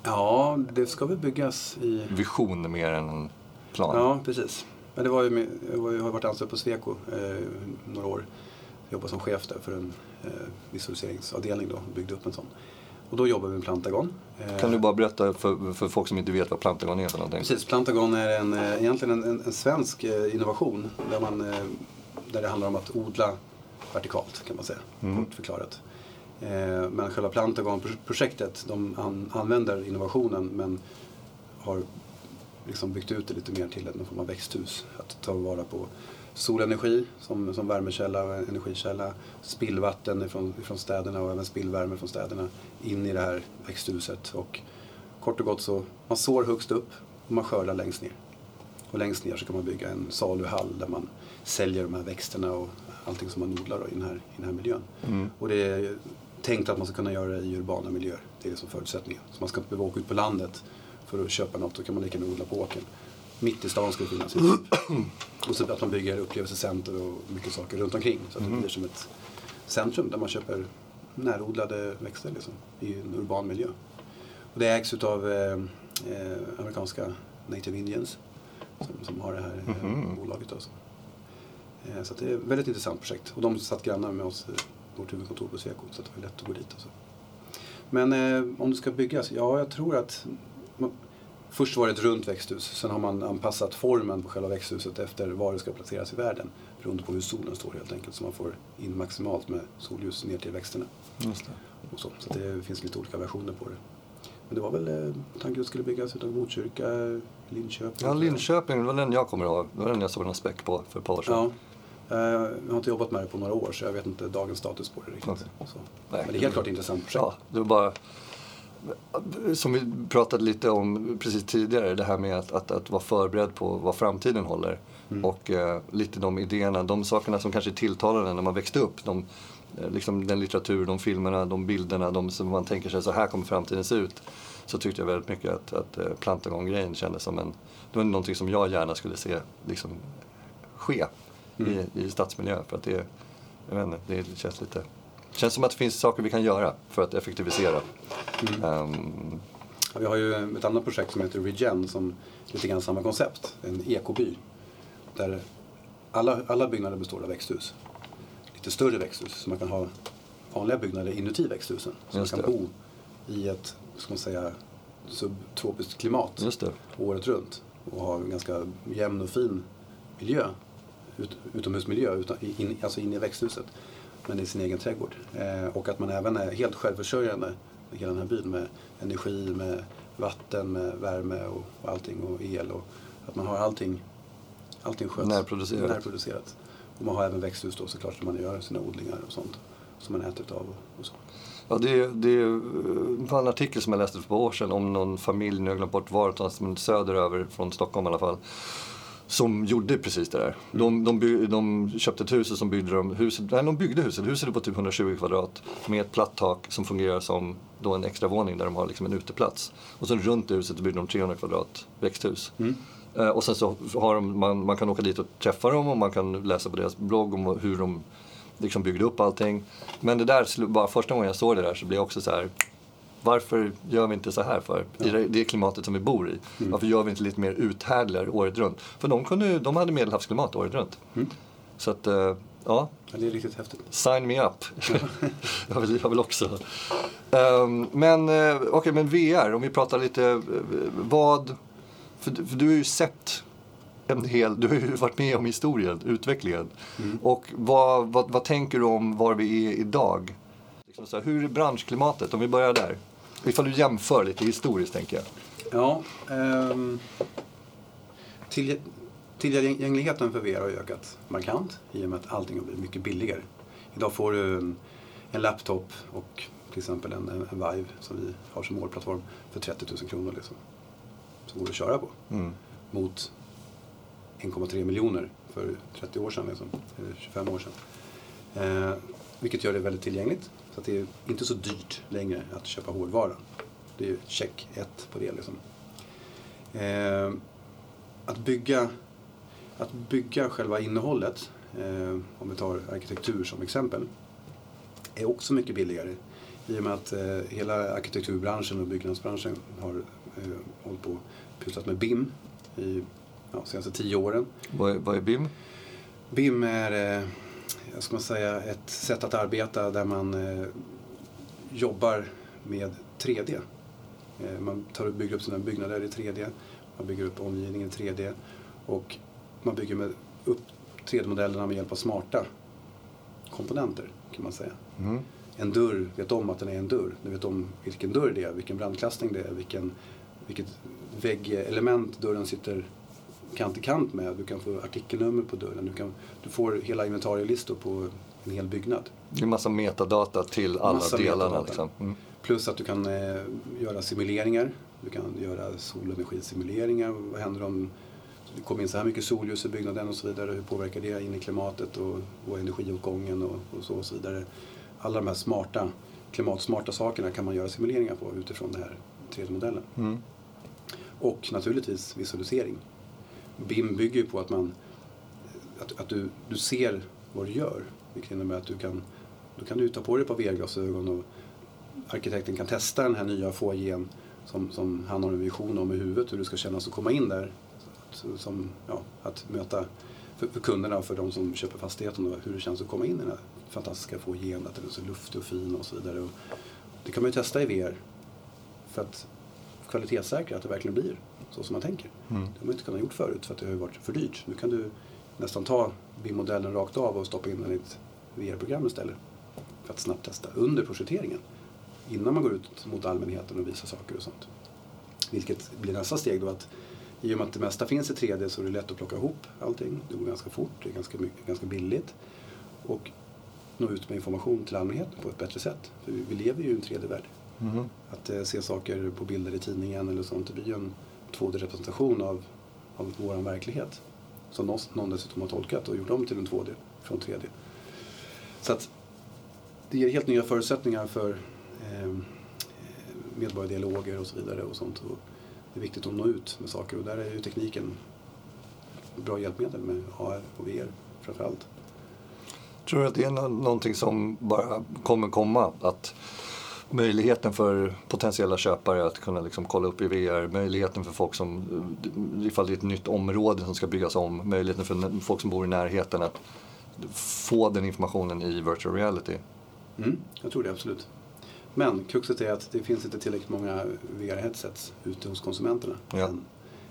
Ja, det ska väl byggas i... vision mer än en plan? Ja, precis. Men det var ju med, jag har varit anställd på Sweco eh, några år. Jag jobbade som chef där för en eh, visualiseringsavdelning då, och byggde upp en sån. Och då jobbade vi med Plantagon. Eh, Kan du bara berätta för, för folk som inte vet vad Plantagon är för någonting? Precis, Plantagon är en, eh, egentligen en, en, en svensk eh, innovation där, man, där det handlar om att odla vertikalt kan man säga, Mm. kort förklarat. Men själva Plantagon-projektet, de an, använder innovationen men har liksom byggt ut det lite mer till en form av växthus. Att ta vara på solenergi som, som värmekälla och energikälla, spillvatten ifrån, ifrån städerna och även spillvärme från städerna in i det här växthuset. Och kort och gott så, man sår högst upp och man skördar längst ner. Och längst ner så kan man bygga en saluhall där man säljer de här växterna och allting som man odlar i, den här, i den här miljön. Mm. Och det är tänkt att man ska kunna göra det i urbana miljöer. Det är det som förutsättningen. Så man ska inte behöva åka ut på landet för att köpa något. Då kan man lika gärna odla på åkern. Mitt i stan det finnas. [CLEARS THROAT] Och så att man bygger upplevelsecenter och mycket saker runt omkring. Så att det blir som ett centrum där man köper närodlade växter liksom, i en urban miljö. Och det ägs utav eh, eh, amerikanska Native Indians som, som har det här eh, Mhm. bolaget. Alltså. Eh, så det är ett väldigt intressant projekt. Och de satt grannar med oss, eh, vårt huvudkontor på Sweco, så det var lätt att gå dit. Alltså. Men eh, om det ska byggas, ja jag tror att man, Först var det ett runt växthus, sen har man anpassat formen på själva växthuset efter var det ska placeras i världen. Beroende på hur solen står helt enkelt, så man får in maximalt med solljus ner till växterna. Och så så det finns lite olika versioner på det. Men det var väl eh, tanken att det skulle byggas utav Botkyrka, Linköping. Ja, Linköping, det var den jag kommer ihåg. Det var den jag såg någon späck på för ett par år sedan. Ja. Eh, Jag har inte jobbat med det på några år så jag vet inte dagens status på det riktigt. Nej, Men det är helt klart ett intressant projekt. Ja, det var bara... Som vi pratade lite om precis tidigare, det här med att, att, att vara förberedd på vad framtiden håller. Mm. Och eh, lite de idéerna, de sakerna som kanske tilltalade när man växte upp. De, eh, liksom den litteratur, de filmerna, de bilderna, de som man tänker sig så här kommer framtiden se ut. Så tyckte jag väldigt mycket att, att eh, Plantagon-grejen kändes som en, det var någonting som jag gärna skulle se liksom, ske Mm. i, i stadsmiljö. För att det, jag vet inte, det känns lite känns som att det finns saker vi kan göra för att effektivisera. Mm. Ja, Vi har ju ett annat projekt som heter Regen som lite grann samma koncept. En ekoby. Där alla, alla byggnader består av växthus. Lite större växthus så man kan ha vanliga byggnader inuti växthusen. Så Just man kan det. bo i ett, ska man säga, subtropiskt klimat det. året runt. Och ha en ganska jämn och fin miljö. Ut, utomhusmiljö, utan, in, alltså inne i växthuset. Men i sin egen trädgård. Eh, och att man även är helt självförsörjande i hela den här byn med energi, med vatten, med värme och, och allting och el. Och att man har allting, allting sköts. Närproducerat. närproducerat. Och man har även växthus då såklart som man gör sina odlingar och sånt. Som man äter utav och, och så. Ja, det, det var en artikel som jag läste för ett par år sedan om någon familj, nu har jag glömt bort var, söderöver från Stockholm i alla fall. Som gjorde precis det där. De, de, by, de köpte ett hus och som byggde de huset, nej de byggde huset, huset är på typ 120 kvadrat med ett platt tak som fungerar som då en extra våning där de har liksom en uteplats. Och sen runt huset byggde de 300 kvadrat växthus. Mm. Eh, och sen så har de, man, man kan åka dit och träffa dem och man kan läsa på deras blogg om hur de liksom byggde upp allting. Men det där, bara första gången jag såg det där så blev jag också så här. Varför gör vi inte så här för? I det, klimatet som vi bor i. Varför gör vi inte lite mer uthärdligare året runt? För de, kunde, de hade medelhavsklimat året runt. Mm. Så att, eh, ja, det är riktigt häftigt. sign me up. [LAUGHS] jag, vill, jag vill också. Ehm, men eh, okej, men VR, om vi pratar lite, eh, vad... För, du- för du har ju sett en hel, du har ju varit med om historien, utvecklingen. Mm. Och vad, vad, vad tänker du om var vi är idag? Liksom så här, hur är branschklimatet? Om vi börjar där. Ifall du jämför lite historiskt tänker jag. Ja, ehm, till, tillgängligheten för VR har ökat markant i och med att allting har blivit mycket billigare. Idag får du en, laptop och till exempel en, en, en Vive som vi har som målplattform för 30 000 kronor liksom. Som går att köra på. Mm. Mot 1,3 miljoner för 30 år sedan, liksom, eller 25 år sedan. Eh, vilket gör det väldigt tillgängligt. Så det är inte så dyrt längre att köpa hårdvara. Det är ju check ett på det. Liksom. Eh, att, bygga, att bygga själva innehållet eh, om vi tar arkitektur som exempel, är också mycket billigare. I och med att eh, hela arkitekturbranschen och byggnadsbranschen har eh, hållit på och pysslat med BIM i ja, senaste tio åren. Vad är, vad är BIM? BIM är, eh, ska man säga, ett sätt att arbeta där man eh, jobbar med 3D. Eh, man tar bygger upp sina byggnader i 3D, man bygger upp omgivningen i 3D och man bygger med upp 3D-modellerna med hjälp av smarta komponenter kan man säga. Mm. En dörr vet om att den är en dörr. Du vet om vilken dörr det är, vilken brandklassning det är, vilken, vilket väggelement dörren sitter kant i kant med. Du kan få artikelnummer på dörren. Du, kan, du får hela inventarielistor på en hel byggnad. Det är massa metadata till alla Massa delarna. Liksom. Mm. Plus att du kan eh, göra simuleringar. Du kan göra solenergisimuleringar. Vad händer om det kommer in så här mycket solljus i byggnaden och så vidare. Hur påverkar det in i klimatet och, och energiåtgången och, och så och så vidare. Alla de här smarta, klimatsmarta sakerna kan man göra simuleringar på utifrån den här 3D-modellen. Mm. Och naturligtvis visualisering. BIM bygger ju på att, man, att, att du, du ser vad du gör. Vilket innebär att du kan, då kan du ta på dig ett par VR-glasögon och arkitekten kan testa den här nya foajén som, som han har en vision om i huvudet hur det ska kännas att komma in där. Att, som, ja, att möta för, för kunderna och för de som köper fastigheten och hur det känns att komma in i den här fantastiska foajén, att den är så luftig och fin och så vidare. Och det kan man ju testa i VR för att kvalitetssäkra att det verkligen blir så som man tänker. Mm. Det har man inte kunnat gjort förut för att det har varit för dyrt. Nu kan du nästan ta BIM-modellen rakt av och stoppa in den i ett VR-program istället. För att snabbt testa under projekteringen. Innan man går ut mot allmänheten och visar saker och sånt. Vilket blir nästa steg då att i och med att det mesta finns i 3D så är det lätt att plocka ihop allting. Det går ganska fort, det är ganska, mycket, ganska billigt. Och nå ut med information till allmänheten på ett bättre sätt. För vi, vi lever ju i en 3D-värld. Mm. Att eh, se saker på bilder i tidningen eller sånt, det blir ju en 2D-representation av, av vår verklighet. Som någon, dessutom har tolkat och gjort om till en 2D från 3D. Så att det ger helt nya förutsättningar för ehm, eh, medborgardialoger och så vidare och sånt. Och det är viktigt att nå ut med saker och där är ju tekniken ett bra hjälpmedel med AR och VR framförallt. Tror du att det är någonting som bara kommer komma? Att möjligheten för potentiella köpare att kunna liksom kolla upp i VR, möjligheten för folk som, ifall det är ett nytt område som ska byggas om, möjligheten för folk som bor i närheten att få den informationen i virtual reality. Mm, jag tror det absolut. Men kruxet är att det finns inte tillräckligt många VR-headsets ute hos konsumenterna. Ja. Än,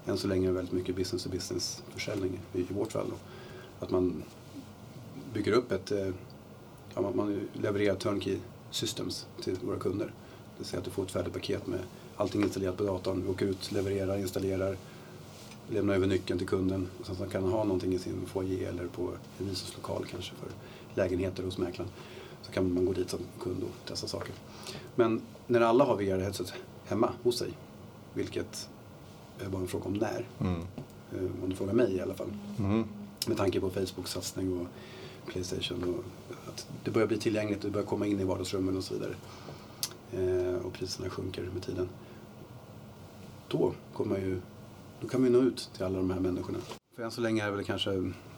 än så länge är det väldigt mycket business to business försäljning i, vårt fall. Då. Att man bygger upp ett, eh, ja, man, man levererar turnkey systems till våra kunder. Det vill säga att du får ett färdigt paket med allting installerat på datorn, åker ut, levererar, installerar, lämnar över nyckeln till kunden så att man kan ha någonting i sin foyer eller på en visningslokal kanske för lägenheter hos mäklaren. Så kan man gå dit som kund och testa saker. Men när alla har VR-headset hemma hos sig, vilket är bara en fråga om när, Mm. eh, om du frågar mig i alla fall. Mm. Med tanke på Facebooks satsning och Playstation och att det börjar bli tillgängligt, det börjar komma in i vardagsrummen och så vidare. Eh, och priserna sjunker med tiden. Då, kommer ju, då kan vi nå ut till alla de här människorna. För än så länge är det väl kanske,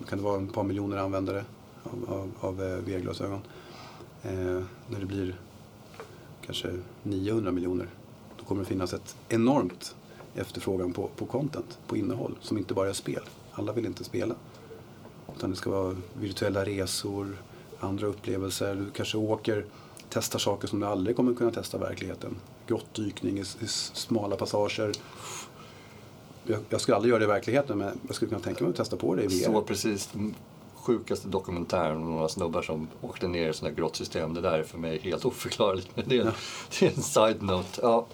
kan det vara ett par miljoner användare av, av, av eh, VR-glasögon. Eh, när det blir kanske 900 miljoner, då kommer det finnas ett enormt efterfrågan på, på content, på innehåll, som inte bara är spel. Alla vill inte spela. Utan det ska vara virtuella resor, andra upplevelser. Du kanske åker, testar saker som du aldrig kommer kunna testa i verkligheten. Grottdykning i, i smala passager. Jag, jag skulle aldrig göra det i verkligheten men jag skulle kunna tänka mig att testa på det i VR. Så precis sjukaste dokumentären om några snubbar som åkte ner i sådana grottsystem. Det där är för mig helt oförklarligt. Men det är en, [LAUGHS] det är en side-note. Ja.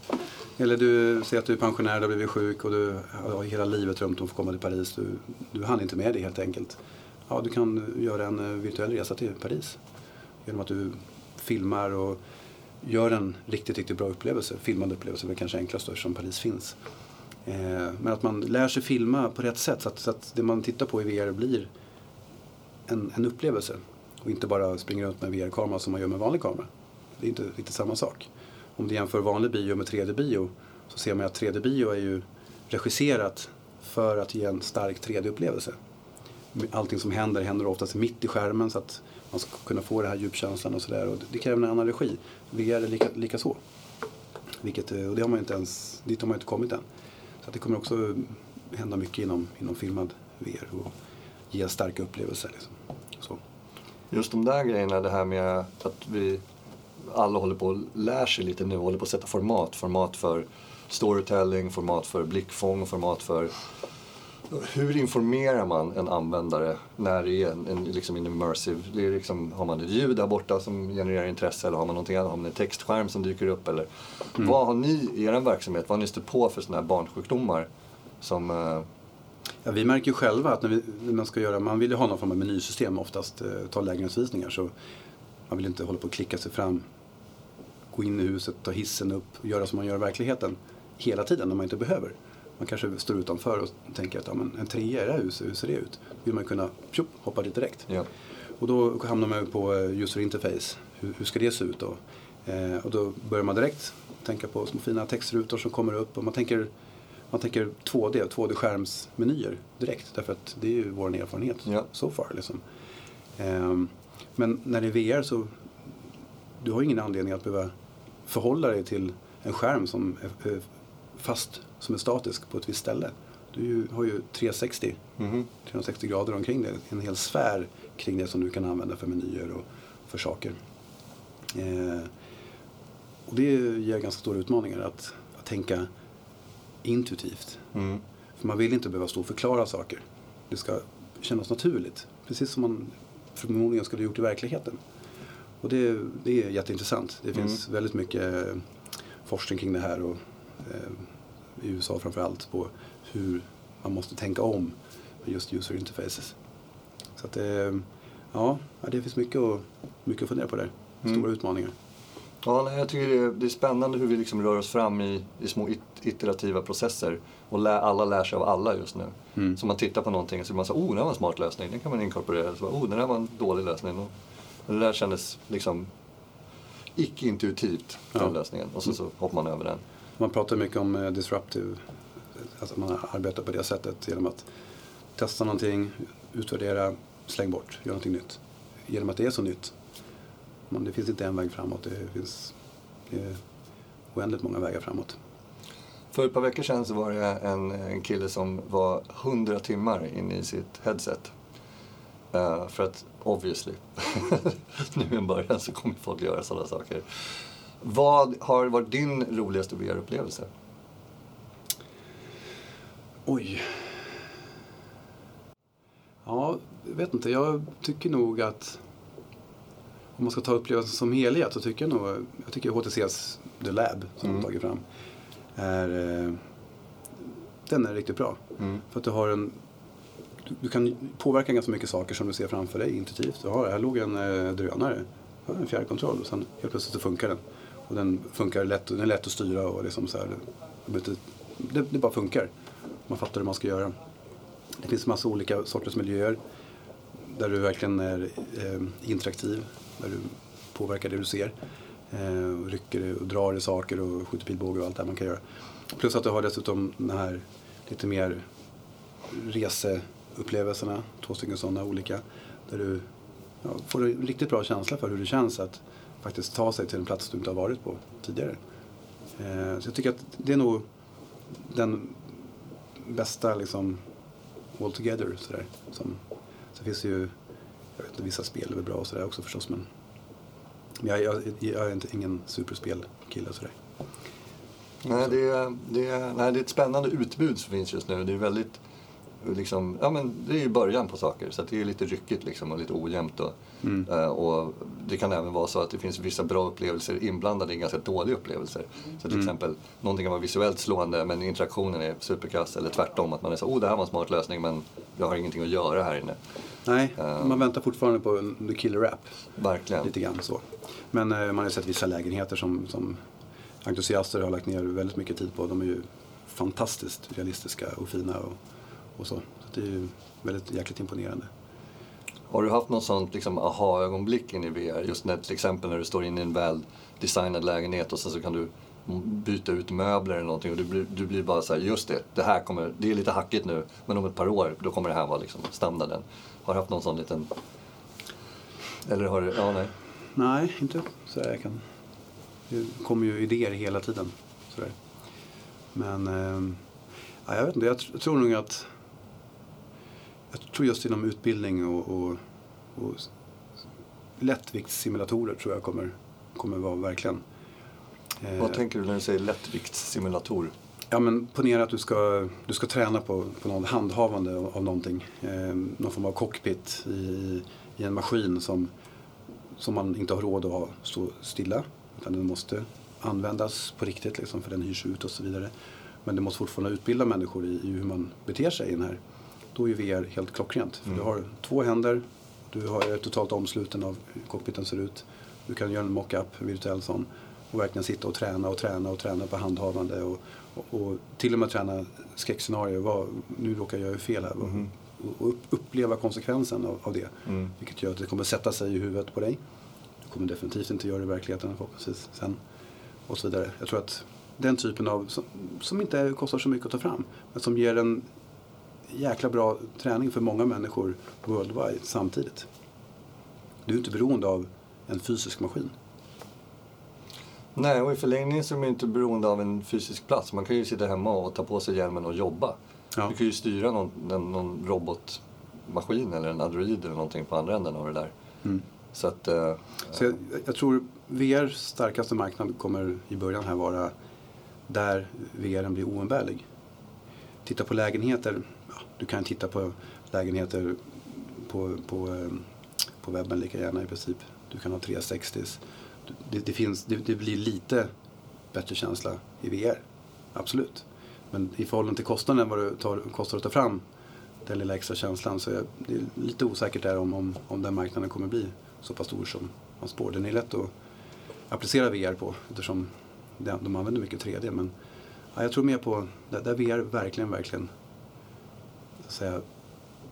Eller du säger att du är pensionär, du har blivit sjuk och du har hela livet drömt om att få komma till Paris. Du, du hann inte med det helt enkelt. Ja, du kan göra en eh, virtuell resa till Paris. Genom att du filmar och gör en riktigt, riktigt bra upplevelse. Filmande upplevelse är väl kanske enklast eftersom Paris finns. Eh, men att man lär sig filma på rätt sätt så att, så att det man tittar på i VR blir en, en upplevelse. Och inte bara springa runt med VR-kamera som man gör med vanlig kamera. Det är inte riktigt samma sak. Om du jämför vanlig bio med 3D-bio så ser man att 3D-bio är ju regisserat för att ge en stark 3D-upplevelse allting som händer händer oftast mitt i skärmen så att man ska kunna få den här djupkänslan och sådär. Det kräver en annan regi. VR är lika, lika så. Vilket, eh, och det har man inte ens, dit har man inte kommit än. Så att det kommer också hända mycket inom, inom filmad VR och ge starka upplevelser. Liksom. Så. Just de där grejerna, det här med att vi alla håller på och lär sig lite nu, håller på att sätta format. Format för storytelling, format för blickfång, format för hur informerar man en användare när det är en, en, liksom en immersive, det är liksom, har man ett ljud där borta som genererar intresse eller har man någonting annat, har man en textskärm som dyker upp eller mm. vad har ni i er verksamhet, vad har ni stött på för sådana här barnsjukdomar som uh... Ja, vi märker ju själva att när, vi, när, man ska göra, man vill ju ha någon form av menysystem oftast, eh, ta lägenhetsvisningar så man vill inte hålla på och klicka sig fram, gå in i huset, ta hissen upp göra som man gör i verkligheten hela tiden när man inte behöver. Man kanske står utanför och tänker att ja, men en trea i det här huset, hur ser det ut? Då vill man kunna tjup, hoppa dit direkt. Ja. Och då hamnar man på eh, user interface. Hur, hur ska det se ut då? Eh, och då börjar man direkt tänka på små fina textrutor som kommer upp och man tänker, man tänker 2D, 2D-skärmsmenyer direkt. Därför att det är ju vår erfarenhet ja. so far. Liksom. Eh, men när det är VR så du har ingen anledning att behöva förhålla dig till en skärm som är fast som är statisk på ett visst ställe. Du har ju 360, mm. 360 grader omkring det. En hel sfär kring det som du kan använda för menyer och för saker. Eh, och det ger ganska stora utmaningar att, att tänka intuitivt. Mm. För man vill inte behöva stå och förklara saker. Det ska kännas naturligt. Precis som man förmodligen skulle ha gjort i verkligheten. Och det, det är jätteintressant. Det finns mm. väldigt mycket forskning kring det här. Och, eh, i USA framförallt på hur man måste tänka om med just user interfaces. Så att eh, ja, det finns mycket att, mycket att fundera på där. Stora mm. utmaningar. Ja, jag tycker det är, det är spännande hur vi liksom rör oss fram i, i små iterativa processer. Och lär, alla lär sig av alla just nu. Mm. Så man tittar på någonting och så man så oh, det var en smart lösning, den kan man inkorporera. Så, oh, det där var en dålig lösning. Och det där kändes liksom icke-intuitivt, den ja. lösningen. Och så, så hoppar man över den. Man pratar mycket om eh, disruptive, att man arbetar på det sättet genom att testa någonting, utvärdera, släng bort, göra någonting nytt. Genom att det är så nytt. Men det finns inte en väg framåt, det finns det är oändligt många vägar framåt. För ett par veckor sedan så var det en, en kille som var 100 timmar inne i sitt headset. Uh, för att obviously, [LAUGHS] nu i början så kommer folk göra sådana saker. Vad har varit din roligaste VR-upplevelse? Oj. Ja, jag vet inte. Jag tycker nog att om man ska ta upplevelsen som helhet så tycker jag nog, jag tycker HTCs The Lab som mm. de tagit fram är, eh, den är riktigt bra. Mm. För att du har en, du, kan påverka ganska mycket saker som du ser framför dig intuitivt. Du har, här låg en eh, drönare, en fjärrkontroll och sen helt plötsligt så funkar den. Och den funkar lätt, den är lätt att styra och liksom så här, det, det bara funkar. Man fattar hur man ska göra. Det finns massa olika sorters miljöer där du verkligen är eh, interaktiv, där du påverkar det du ser. Eh, och rycker och drar i saker och skjuter pilbåge och allt det man kan göra. Plus att du har dessutom den här lite mer reseupplevelserna, två stycken sådana olika. Där du ja, får en riktigt bra känsla för hur det känns att faktiskt ta sig till en plats du inte har varit på tidigare. Eh, så jag tycker att det är nog den bästa liksom all together sådär. Som, så finns det ju, jag vet inte, vissa spel är väl bra och sådär också förstås men jag, jag, jag är inte, ingen superspelkille sådär. Nej, det är, det, är, nej, det är ett spännande utbud som finns just nu. Det är väldigt liksom, ja men det är ju början på saker så det är lite ryckigt liksom och lite ojämnt. Och, mm. uh, och det kan även vara så att det finns vissa bra upplevelser inblandade i ganska dåliga upplevelser. Så till mm. exempel, någonting kan vara visuellt slående men interaktionen är superkass eller tvärtom att man är så oh det här var en smart lösning men jag har ingenting att göra här inne. Nej, uh, man väntar fortfarande på en the killer app. Verkligen. Lite grann så. Men uh, man har ju sett vissa lägenheter som, som entusiaster har lagt ner väldigt mycket tid på. De är ju fantastiskt realistiska och fina. Och, och så. så det är väldigt jäkligt imponerande. Har du haft något sånt liksom, aha-ögonblick in i VR? Just när, till exempel när du står inne i en väl designad lägenhet och sen så kan du byta ut möbler eller någonting och du blir, du blir bara så här, just det, det här kommer, det är lite hackigt nu men om ett par år då kommer det här vara liksom standarden. Har du haft någon sån liten, eller har du, ja nej. Nej, inte så jag kan. Det kommer ju idéer hela tiden. Sådär. Men eh, ja, jag vet inte, jag tr- tror nog att jag tror just inom utbildning och, och, och lättviktssimulatorer tror jag kommer, kommer vara verkligen. Eh, Vad tänker du när du säger lättviktssimulator? Ja men ponera att du ska, du ska träna på, på någon handhavande av, av någonting. Eh, någon form av cockpit i, i en maskin som, som man inte har råd att ha stå stilla. Utan den måste användas på riktigt liksom, för den hyrs ut och så vidare. Men det måste fortfarande utbilda människor i, i hur man beter sig i den här. Då är VR helt klockrent. För du har två händer, du har är totalt omsluten av hur cockpiten ser ut. Du kan göra en mock-up, virtuell sån. Och verkligen sitta och träna och träna och träna på handhavande. Och, och, och till och med träna skräckscenarier. Vad, nu råkar jag göra fel här. Mhm. Och upp, uppleva konsekvensen av, av det. Mm. Vilket gör att det kommer sätta sig i huvudet på dig. Du kommer definitivt inte göra det i verkligheten förhoppningsvis sen. Och så vidare. Jag tror att den typen av, som, som inte kostar så mycket att ta fram. Men som ger en jäkla bra träning för många människor worldwide samtidigt. Du är inte beroende av en fysisk maskin. Nej, och i förlängningen så är man inte beroende av en fysisk plats. Man kan ju sitta hemma och ta på sig hjälmen och jobba. Ja. Du kan ju styra någon, någon, robotmaskin eller en android eller någonting på andra änden av det där. Mm. Så att... eh, Så jag, jag tror VRs starkaste marknad kommer i början här vara där VRen blir oumbärlig. Titta på lägenheter. Ja, du kan titta på lägenheter på, på, ehm, på webben lika gärna i princip. Du kan ha 360 det, det, finns, det, det blir lite bättre känsla i VR. Absolut. Men i förhållande till kostnaden vad det tar, kostar att ta fram den lilla extra känslan så är det är lite osäkert där om, om, om den marknaden kommer bli så pass stor som man spår. Den är lätt att applicera VR på eftersom de, de använder mycket 3D. Men ja, jag tror mer på där, där VR verkligen, verkligen säga,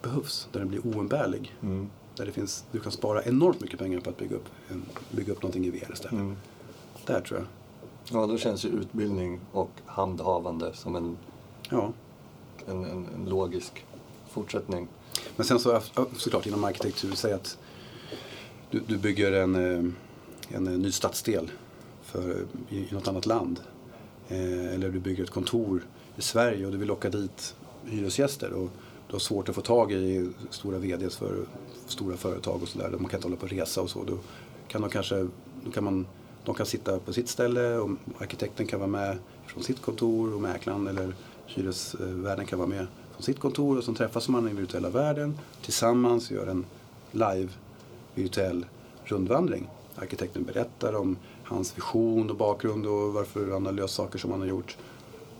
behövs. Där den blir oumbärlig. mm, Där det finns, du kan spara enormt mycket pengar på att bygga upp, en, bygga upp någonting i VR istället. mm. Där tror jag. Ja, då känns ju utbildning och handhavande som en, Ja. en, en, en logisk fortsättning. Men sen så såklart inom arkitektur, säg att du, du bygger en, eh, en eh, ny stadsdel för, i, i något annat land. Eh, eller du bygger ett kontor i Sverige och du vill locka dit hyresgäster. Och du har svårt att få tag i stora VDs för stora företag och sådär. De kan inte hålla på och resa och så. Då kan de kanske, då kan man, de kan sitta på sitt ställe och arkitekten kan vara med från sitt kontor och mäklaren eller hyresvärden kan vara med från sitt kontor och så träffas man i den virtuella världen tillsammans gör en live virtuell rundvandring. Arkitekten berättar om hans vision och bakgrund och varför han har löst saker som han har gjort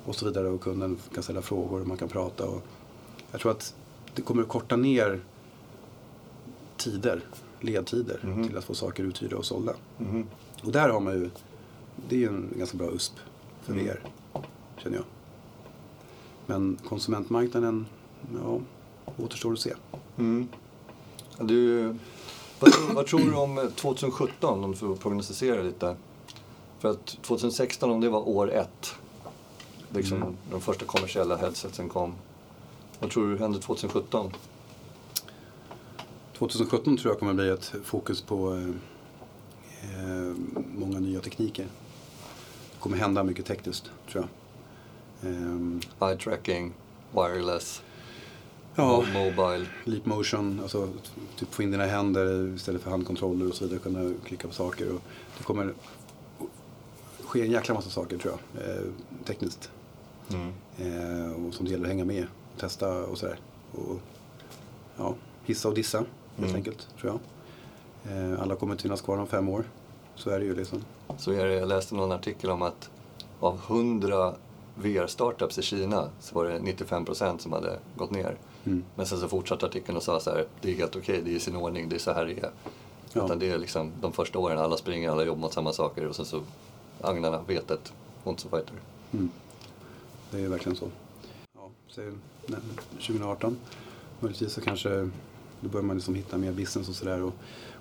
och så vidare och kunden kan ställa frågor och man kan prata. Och jag tror att det kommer att korta ner tider, ledtider Mhm. till att få saker uthyrda och sålda. Mhm. Och där har man ju, det är ju en ganska bra USP för Mm. VR, känner jag. Men konsumentmarknaden, ja, återstår att se. Mm. Du, vad, tror- vad tror du om eh, 2017 om du får prognostisera lite? För att 2016 om det var år ett, liksom Mm. de första kommersiella headsetsen kom. Vad tror du hände 2017? 2017 tror jag kommer bli ett fokus på eh, eh, många nya tekniker. Det kommer hända mycket tekniskt, tror jag. Ehm, Eye tracking, wireless, ja, mo- mobile. leap motion, alltså typ få in dina händer istället för handkontroller och så vidare, kunna klicka på saker. Och det kommer ske en jäkla massa saker, tror jag, eh, tekniskt. Mm. Eh, och som det gäller att hänga med och testa och sådär. Och, ja, hissa och dissa helt Mm. enkelt, tror jag. Eh, alla kommer inte finnas kvar om fem år. Så är det ju liksom. Så är det, jag läste någon artikel om att av 100 VR-startups i Kina så var det 95% som hade gått ner. Mm. Men sen så fortsatte artikeln och sa så här, det är helt okej, det är i sin ordning, det är så här det är. Ja. Utan det är liksom de första åren, alla springer, alla jobbar mot samma saker och sen så agnarna, vetet, wants to fighter. Mm. Det är verkligen så. Ja, nej, 2018. Möjligtvis så kanske då börjar man liksom hitta mer business och sådär. Och,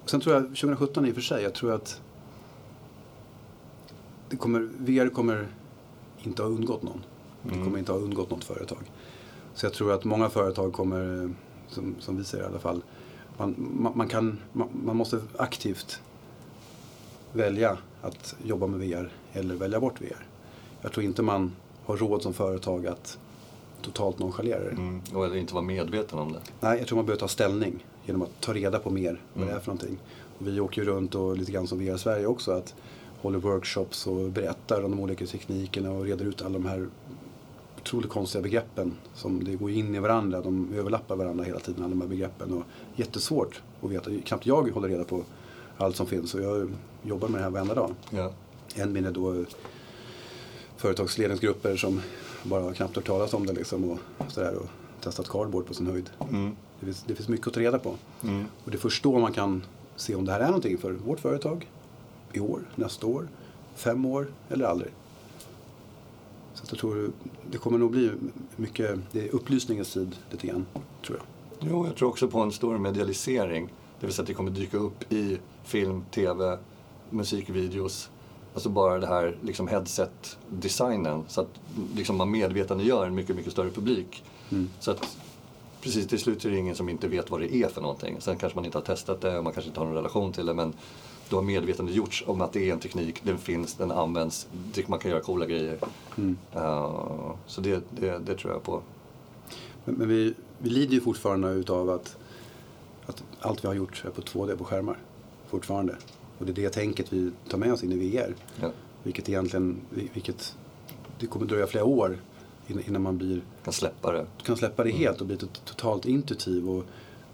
och sen tror jag 2017 i och för sig, jag tror att det kommer, VR kommer inte ha undgått någon. Det Mm. kommer inte ha undgått något företag. Så jag tror att många företag kommer, som, som vi säger i alla fall, man, man, man, kan, man, man måste aktivt välja att jobba med VR eller välja bort VR. Jag tror inte man har råd som företag att totalt nonchalera det. Mm. Och eller inte vara medveten om det. Nej, jag tror man behöver ta ställning genom att ta reda på mer vad Mm. det är för någonting. Och vi åker ju runt och lite grann som VR Sverige också att håller workshops och berättar om de olika teknikerna och reder ut alla de här otroligt konstiga begreppen som det går in i varandra. De överlappar varandra hela tiden, alla de här begreppen. Och jättesvårt att veta. Knappt jag håller reda på allt som finns och jag jobbar med det här varenda dag. Ja. Än mindre då företagsledningsgrupper som bara knappt hört talas om det liksom och sådär och testat cardboard på sin höjd. Mm. Det finns, det finns mycket att ta reda på. Mm. Och det är först då man kan se om det här är någonting för vårt företag. I år, nästa år, fem år eller aldrig. Så jag tror det kommer nog bli mycket, det är upplysningens tid lite grann, tror jag. Jo, jag tror också på en stor medialisering. Det vill säga att det kommer dyka upp i film, tv, musikvideos. Alltså bara det här liksom headset-designen. Så att liksom man medvetandegör en mycket, mycket större publik. Mm. Så att precis till slut är det ingen som inte vet vad det är för någonting. Sen kanske man inte har testat det och man kanske inte har någon relation till det. Men då har medvetandegjorts om att det är en teknik, den finns, den används, man kan göra coola grejer. Mm. Uh, så det, det, det tror jag på. Men, men vi, vi lider ju fortfarande utav att, att allt vi har gjort är på 2D på skärmar. Fortfarande. Och det är det tänket vi tar med oss in i VR. Ja. Vilket egentligen, vilket, det kommer dröja flera år innan man blir Kan släppa det. kan släppa det helt och bli tot- totalt intuitiv och,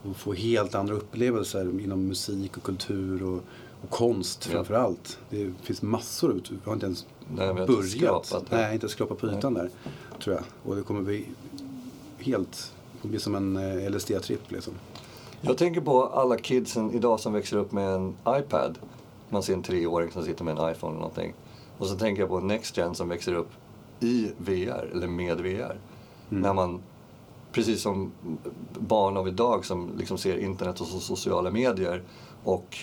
och få helt andra upplevelser inom musik och kultur och, och konst framför allt. Det finns massor ut. Vi har inte ens Nej, har inte börjat. skrapat. Nej, inte skrapat på ytan där. Tror jag. Och det kommer bli helt, det kommer bli som en eh, LSD-tripp liksom. Jag tänker på alla kidsen idag som växer upp med en iPad. Man ser en treåring som sitter med en iPhone eller någonting. Och så tänker jag på Next Gen som växer upp i VR, eller med VR. När man, precis som barn av idag som liksom ser internet och so- sociala medier och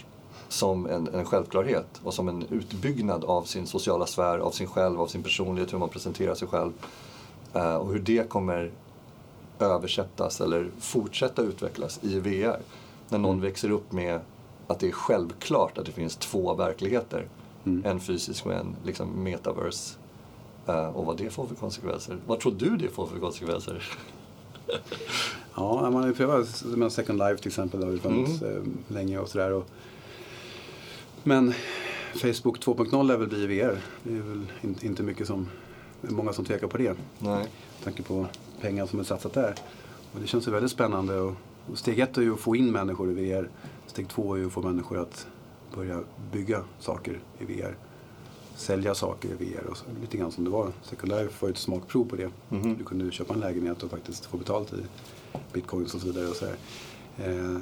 som en, en självklarhet och som en utbyggnad av sin sociala sfär, av sin själv, av sin personlighet, hur man presenterar sig själv. Eh, och hur det kommer översättas eller fortsätta utvecklas i VR. När någon växer upp med att det är självklart att det finns två verkligheter. Mm. En fysisk och en liksom metaverse. Eh, och vad det får för konsekvenser. Vad tror du det får för konsekvenser? [LAUGHS] Ja, man har ju prövat Second Life till exempel. Det har ju funnits eh, länge och sådär. Och, men Facebook 2.0 lär väl bli VR. Det är väl in, inte mycket som, är många som tvekar på det. Nej. Med tanke på pengar som är satsat där. Och det känns ju väldigt spännande. Och, och steg ett är ju att få in människor i VR. Steg två är ju att få människor att börja bygga saker i VR. Sälja saker i VR. Och så, lite grann som det var. Life var ju ett smakprov på det. Mhm. Du kunde köpa en lägenhet och faktiskt få betalt i bitcoins och så vidare. Och så här. Eh,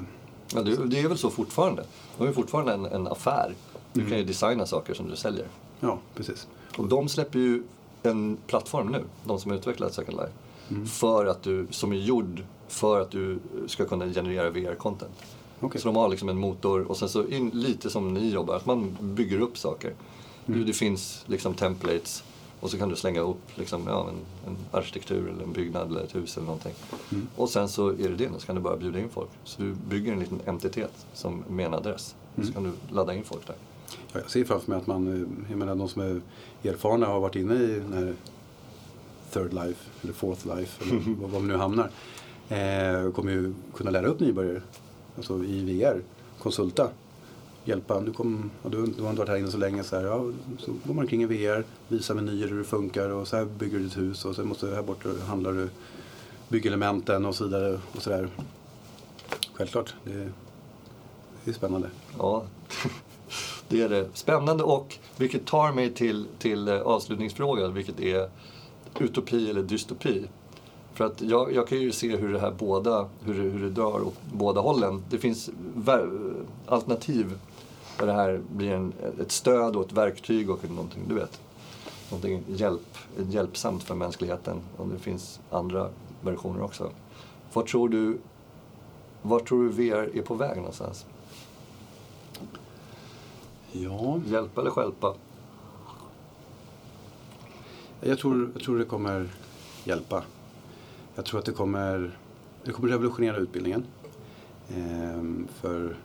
Ja, det, det är väl så fortfarande. Det är fortfarande en, en affär. Du kan ju designa saker som du säljer. ja, precis. Och de släpper ju en plattform nu, de som har utvecklat Second Life. Mm. För att du, som är gjord för att du ska kunna generera VR-content. Okej. Så de har liksom en motor och sen så in, lite som ni jobbar, att man bygger upp saker. Mm. Det finns liksom templates och så kan du slänga upp liksom, ja, en, en arkitektur eller en byggnad eller ett hus eller någonting. Mm. Och sen så är det det, så kan du bara bjuda in folk. Så du bygger en liten entitet som med en adress. Och så Mm. kan du ladda in folk där. Ja, jag ser framför mig att man, eh, jag menar de som är erfarna och har varit inne i den här third life eller fourth life eller [LAUGHS] var vi nu hamnar. Eh, kommer ju kunna lära upp nybörjare. Alltså i VR. Konsulta. Hjälpa. Du, kom, ja, du, du har inte varit här inne så länge. Så, här, ja, så går man kring i VR. Visar menyer hur det funkar och så här bygger du ditt hus och så måste du här borta handlar du byggelementen och så vidare. Och så där. Självklart. Det, är- det är spännande. Ja, [LAUGHS] det är det. Spännande och vilket tar mig till, till eh, avslutningsfrågan, vilket är utopi eller dystopi. För att jag, jag kan ju se hur det här båda, hur hur det drar åt båda hållen. Det finns alternativ där det här blir en, ett stöd och ett verktyg och någonting, du vet. Någonting hjälp, hjälpsamt för mänskligheten. Och det finns andra versioner också. Vad tror du, vart tror du VR är på väg någonstans? Ja, Hjälpa eller stjälpa? Jag tror, jag tror det kommer hjälpa. Jag tror att det kommer, det kommer revolutionera utbildningen. Ehm, för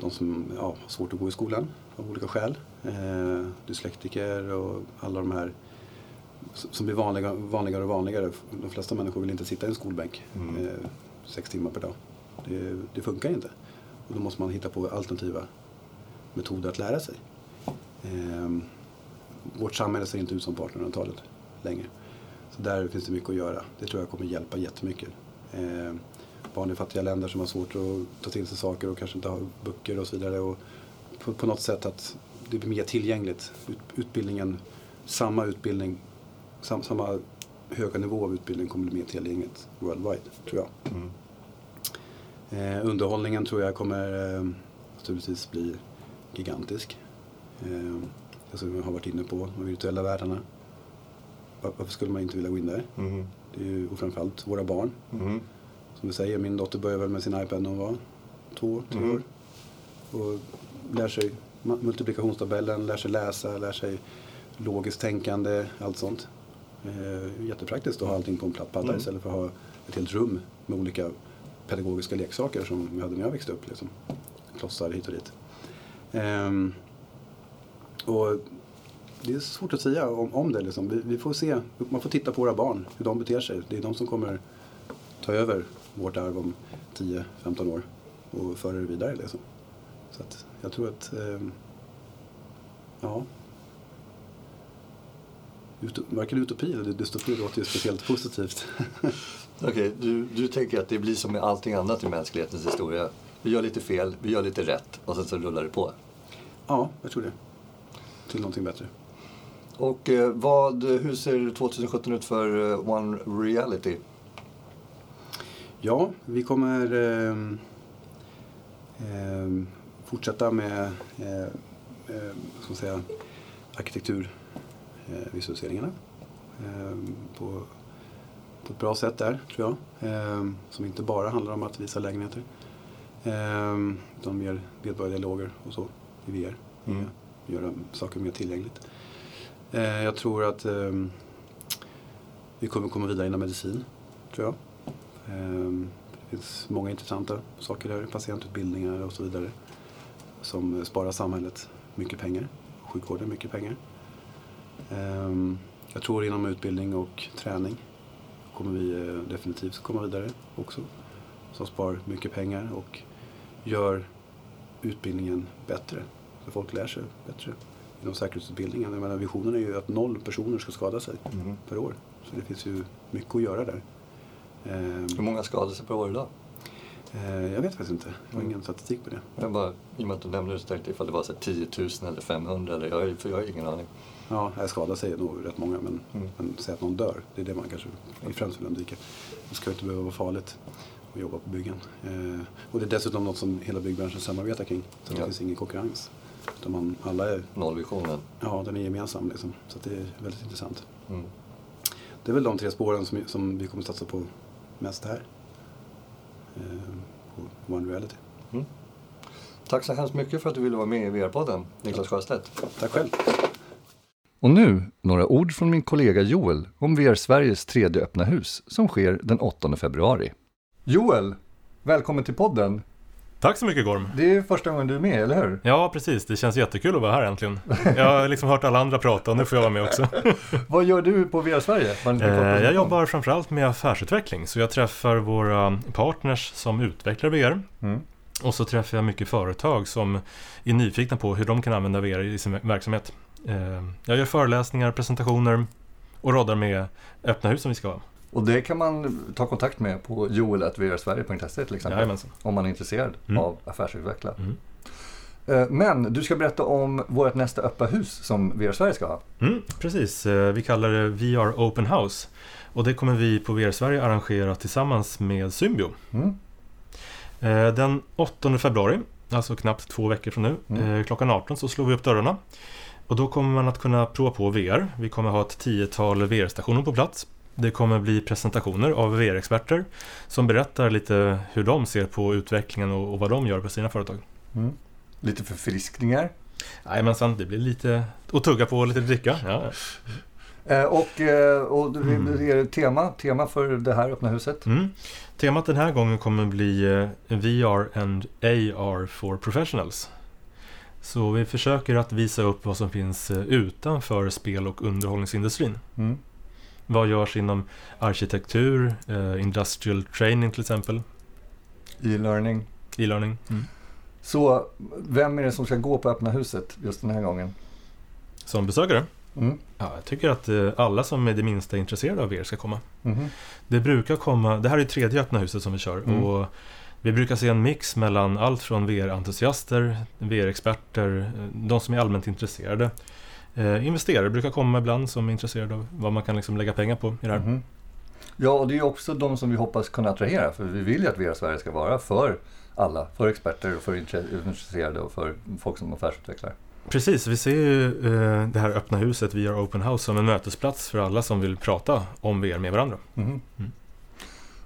de som ja, har svårt att gå i skolan av olika skäl. Ehm, dyslektiker och alla de här som blir vanliga, vanligare och vanligare. De flesta människor vill inte sitta i en skolbänk Mm. eh, sex timmar per dag. Det, det funkar inte. Och då måste man hitta på alternativa metoder att lära sig. Ehm, vårt samhälle ser inte ut som på 1800-talet längre. Så där finns det mycket att göra. Det tror jag kommer hjälpa jättemycket. Ehm, barn i fattiga länder som har svårt att ta till sig saker och kanske inte har böcker och så vidare. Och på, på något sätt att det blir mer tillgängligt. Ut, utbildningen, samma utbildning, sam, samma höga nivå av utbildning kommer bli mer tillgängligt worldwide, tror jag. Mm. Eh, underhållningen tror jag kommer eh, naturligtvis bli gigantisk. Eh, som jag har varit inne på, de virtuella världarna. Var, varför skulle man inte vilja gå in där? Mm. Det är ju och framförallt våra barn. Mm. Som du säger, min dotter började väl med sin iPad när hon var två, tre Mm. år. Och lär sig multiplikationstabellen, lär sig läsa, lär sig logiskt tänkande, allt sånt. Eh, jättepraktiskt att ha allting på en platt padda Mm. istället för att ha ett helt rum med olika pedagogiska leksaker som vi hade när jag växte upp. Liksom. Klossar hit och dit. Ehm, och det är svårt att säga om, om det. Liksom. Vi, vi får se, man får titta på våra barn, hur de beter sig. Det är de som kommer ta över vårt arv om 10-15 år och föra det vidare. Liksom. Så att jag tror att, ehm, ja. Varken utopi eller dystopi låter ju speciellt positivt. [LAUGHS] Okej, du, du tänker att det blir som med allting annat i mänsklighetens historia. Vi gör lite fel, vi gör lite rätt och sen så rullar det på. ja, jag tror det. Till någonting bättre. Och eh, vad, hur ser 2017 ut för eh, One Reality? Ja, vi kommer ehm, ehm, fortsätta med eh, eh, man säga, arkitekturvisualiseringarna ehm, på, på ett bra sätt där, tror jag. Ehm, som inte bara handlar om att visa lägenheter. Ehm, utan mer medborgardialoger och så i VR. Mm. Göra saker mer tillgängligt. Eh, jag tror att ehm, vi kommer komma vidare inom medicin, tror jag. Ehm, Det finns många intressanta saker där, patientutbildningar och så vidare. Som sparar samhället mycket pengar, sjukvården mycket pengar. Ehm, Jag tror inom utbildning och träning kommer vi eh, definitivt komma vidare också. Som sparar mycket pengar och gör utbildningen bättre. Så folk lär sig bättre. Inom säkerhetsutbildningen, jag menar visionen är ju att noll personer ska skada sig Mm. per år. Så det finns ju mycket att göra där. Ehm, Hur många sig per år idag? Eh, jag vet faktiskt inte. Jag har ingen statistik på det. Jag bara, I och med att du nämnde det så tänkte jag ifall det var så här 10 000 eller 500 eller jag, för jag har ingen aning. Ja, jag skadar sig nog rätt många men, Mm. men säg att någon dör. Det är det man kanske i främst vill undvika. Det ska inte behöva vara farligt att jobba på byggen. Eh, och det är dessutom något som hela byggbranschen samarbetar kring. Så det Ja. finns ingen konkurrens. Utan man, alla är, Nollvisionen. ja den är gemensam liksom. Så att det är väldigt intressant. Mm. Det är väl de tre spåren som, som vi kommer satsa på mest här. Eh, på One Reality. Tack så hemskt mycket för att du ville vara med i VR-podden, Niklas Sjöstedt. Tack själv. Och nu några ord från min kollega Joel om VR Sveriges tredje öppna hus som sker den 8 februari. Joel, välkommen till podden. Tack så mycket Gorm. Det är första gången du är med, eller hur? Ja, precis. Det känns jättekul att vara här äntligen. Jag har liksom hört alla andra prata och nu får jag vara med också. [LAUGHS] Vad gör du på VR Sverige? Eh, Jag jobbar framförallt med affärsutveckling, så jag träffar våra partners som utvecklar VR. Mm. Och så träffar jag mycket företag som är nyfikna på hur de kan använda VR i sin verksamhet. Eh, Jag gör föreläsningar, presentationer och roddar med öppna hus som vi ska ha. Och det kan man ta kontakt med på joel.vrsverige.se till exempel. Jajamensan. Om man är intresserad Mm. av affärsutveckla. Mm. Eh, Men du ska berätta om vårt nästa öppna hus som VR Sverige ska ha. Mm, precis, Eh, vi kallar det VR Open House. Och det kommer vi på VR Sverige arrangera tillsammans med Symbio. Mm. Eh, Den 8 februari, alltså knappt två veckor från nu, Mm. klockan 18 så slår vi upp dörrarna. Och då kommer man att kunna prova på VR. Vi kommer ha ett tiotal VR-stationer på plats. Det kommer bli presentationer av VR-experter som berättar lite hur de ser på utvecklingen och, och vad de gör på sina företag. Mm. Lite förfriskningar. Jajamensan, det blir lite att tugga på och lite dricka. Ja. Eh, och eh, och det Mm. tema, tema för det här öppna huset? Mm. Temat den här gången kommer bli eh, VR and AR for professionals. Så vi försöker att visa upp vad som finns eh, utanför spel och underhållningsindustrin. Mm. Vad görs inom arkitektur, eh, industrial training till exempel, E-learning. e-learning. Så vem är det som ska gå på öppna huset just den här gången? Som besökare? Mm. Ja, jag tycker att eh, alla som är det minsta intresserade av VR ska komma. Mhm. Det brukar komma, det här är tredje öppna huset som vi kör Mm. och vi brukar se en mix mellan allt från VR-entusiaster, VR-experter, eh, de som är allmänt intresserade. Eh, investerare brukar komma ibland som är intresserade av vad man kan liksom lägga pengar på i det här. Mhm. Ja, och det är också de som vi hoppas kunna attrahera. För vi vill ju att VR Sverige ska vara för alla. För experter och för intre- intresserade och för folk som affärsutvecklare. Precis, vi ser ju eh, det här öppna huset VR Open House som en mötesplats för alla som vill prata om VR med varandra. Mhm. Mm.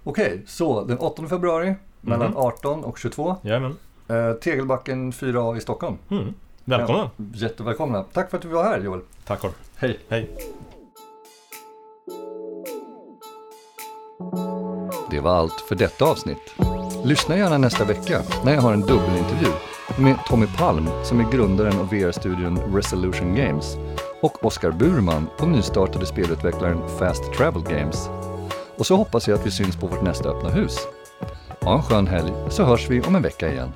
Okej, så den 8 februari mellan Mhm. 18 och 22. Jajamän. Eh, Tegelbacken 4A i Stockholm. Mm. Välkomna! Ja, jättevälkomna. Tack för att du var här Joel. Tack Carl. Hej. Hej! Det var allt för detta avsnitt. Lyssna gärna nästa vecka när jag har en dubbelintervju med Tommy Palm som är grundaren av VR-studion Resolution Games och Oskar Burman på nystartade spelutvecklaren Fast Travel Games. Och så hoppas jag att vi syns på vårt nästa öppna hus. Ha en skön helg så hörs vi om en vecka igen.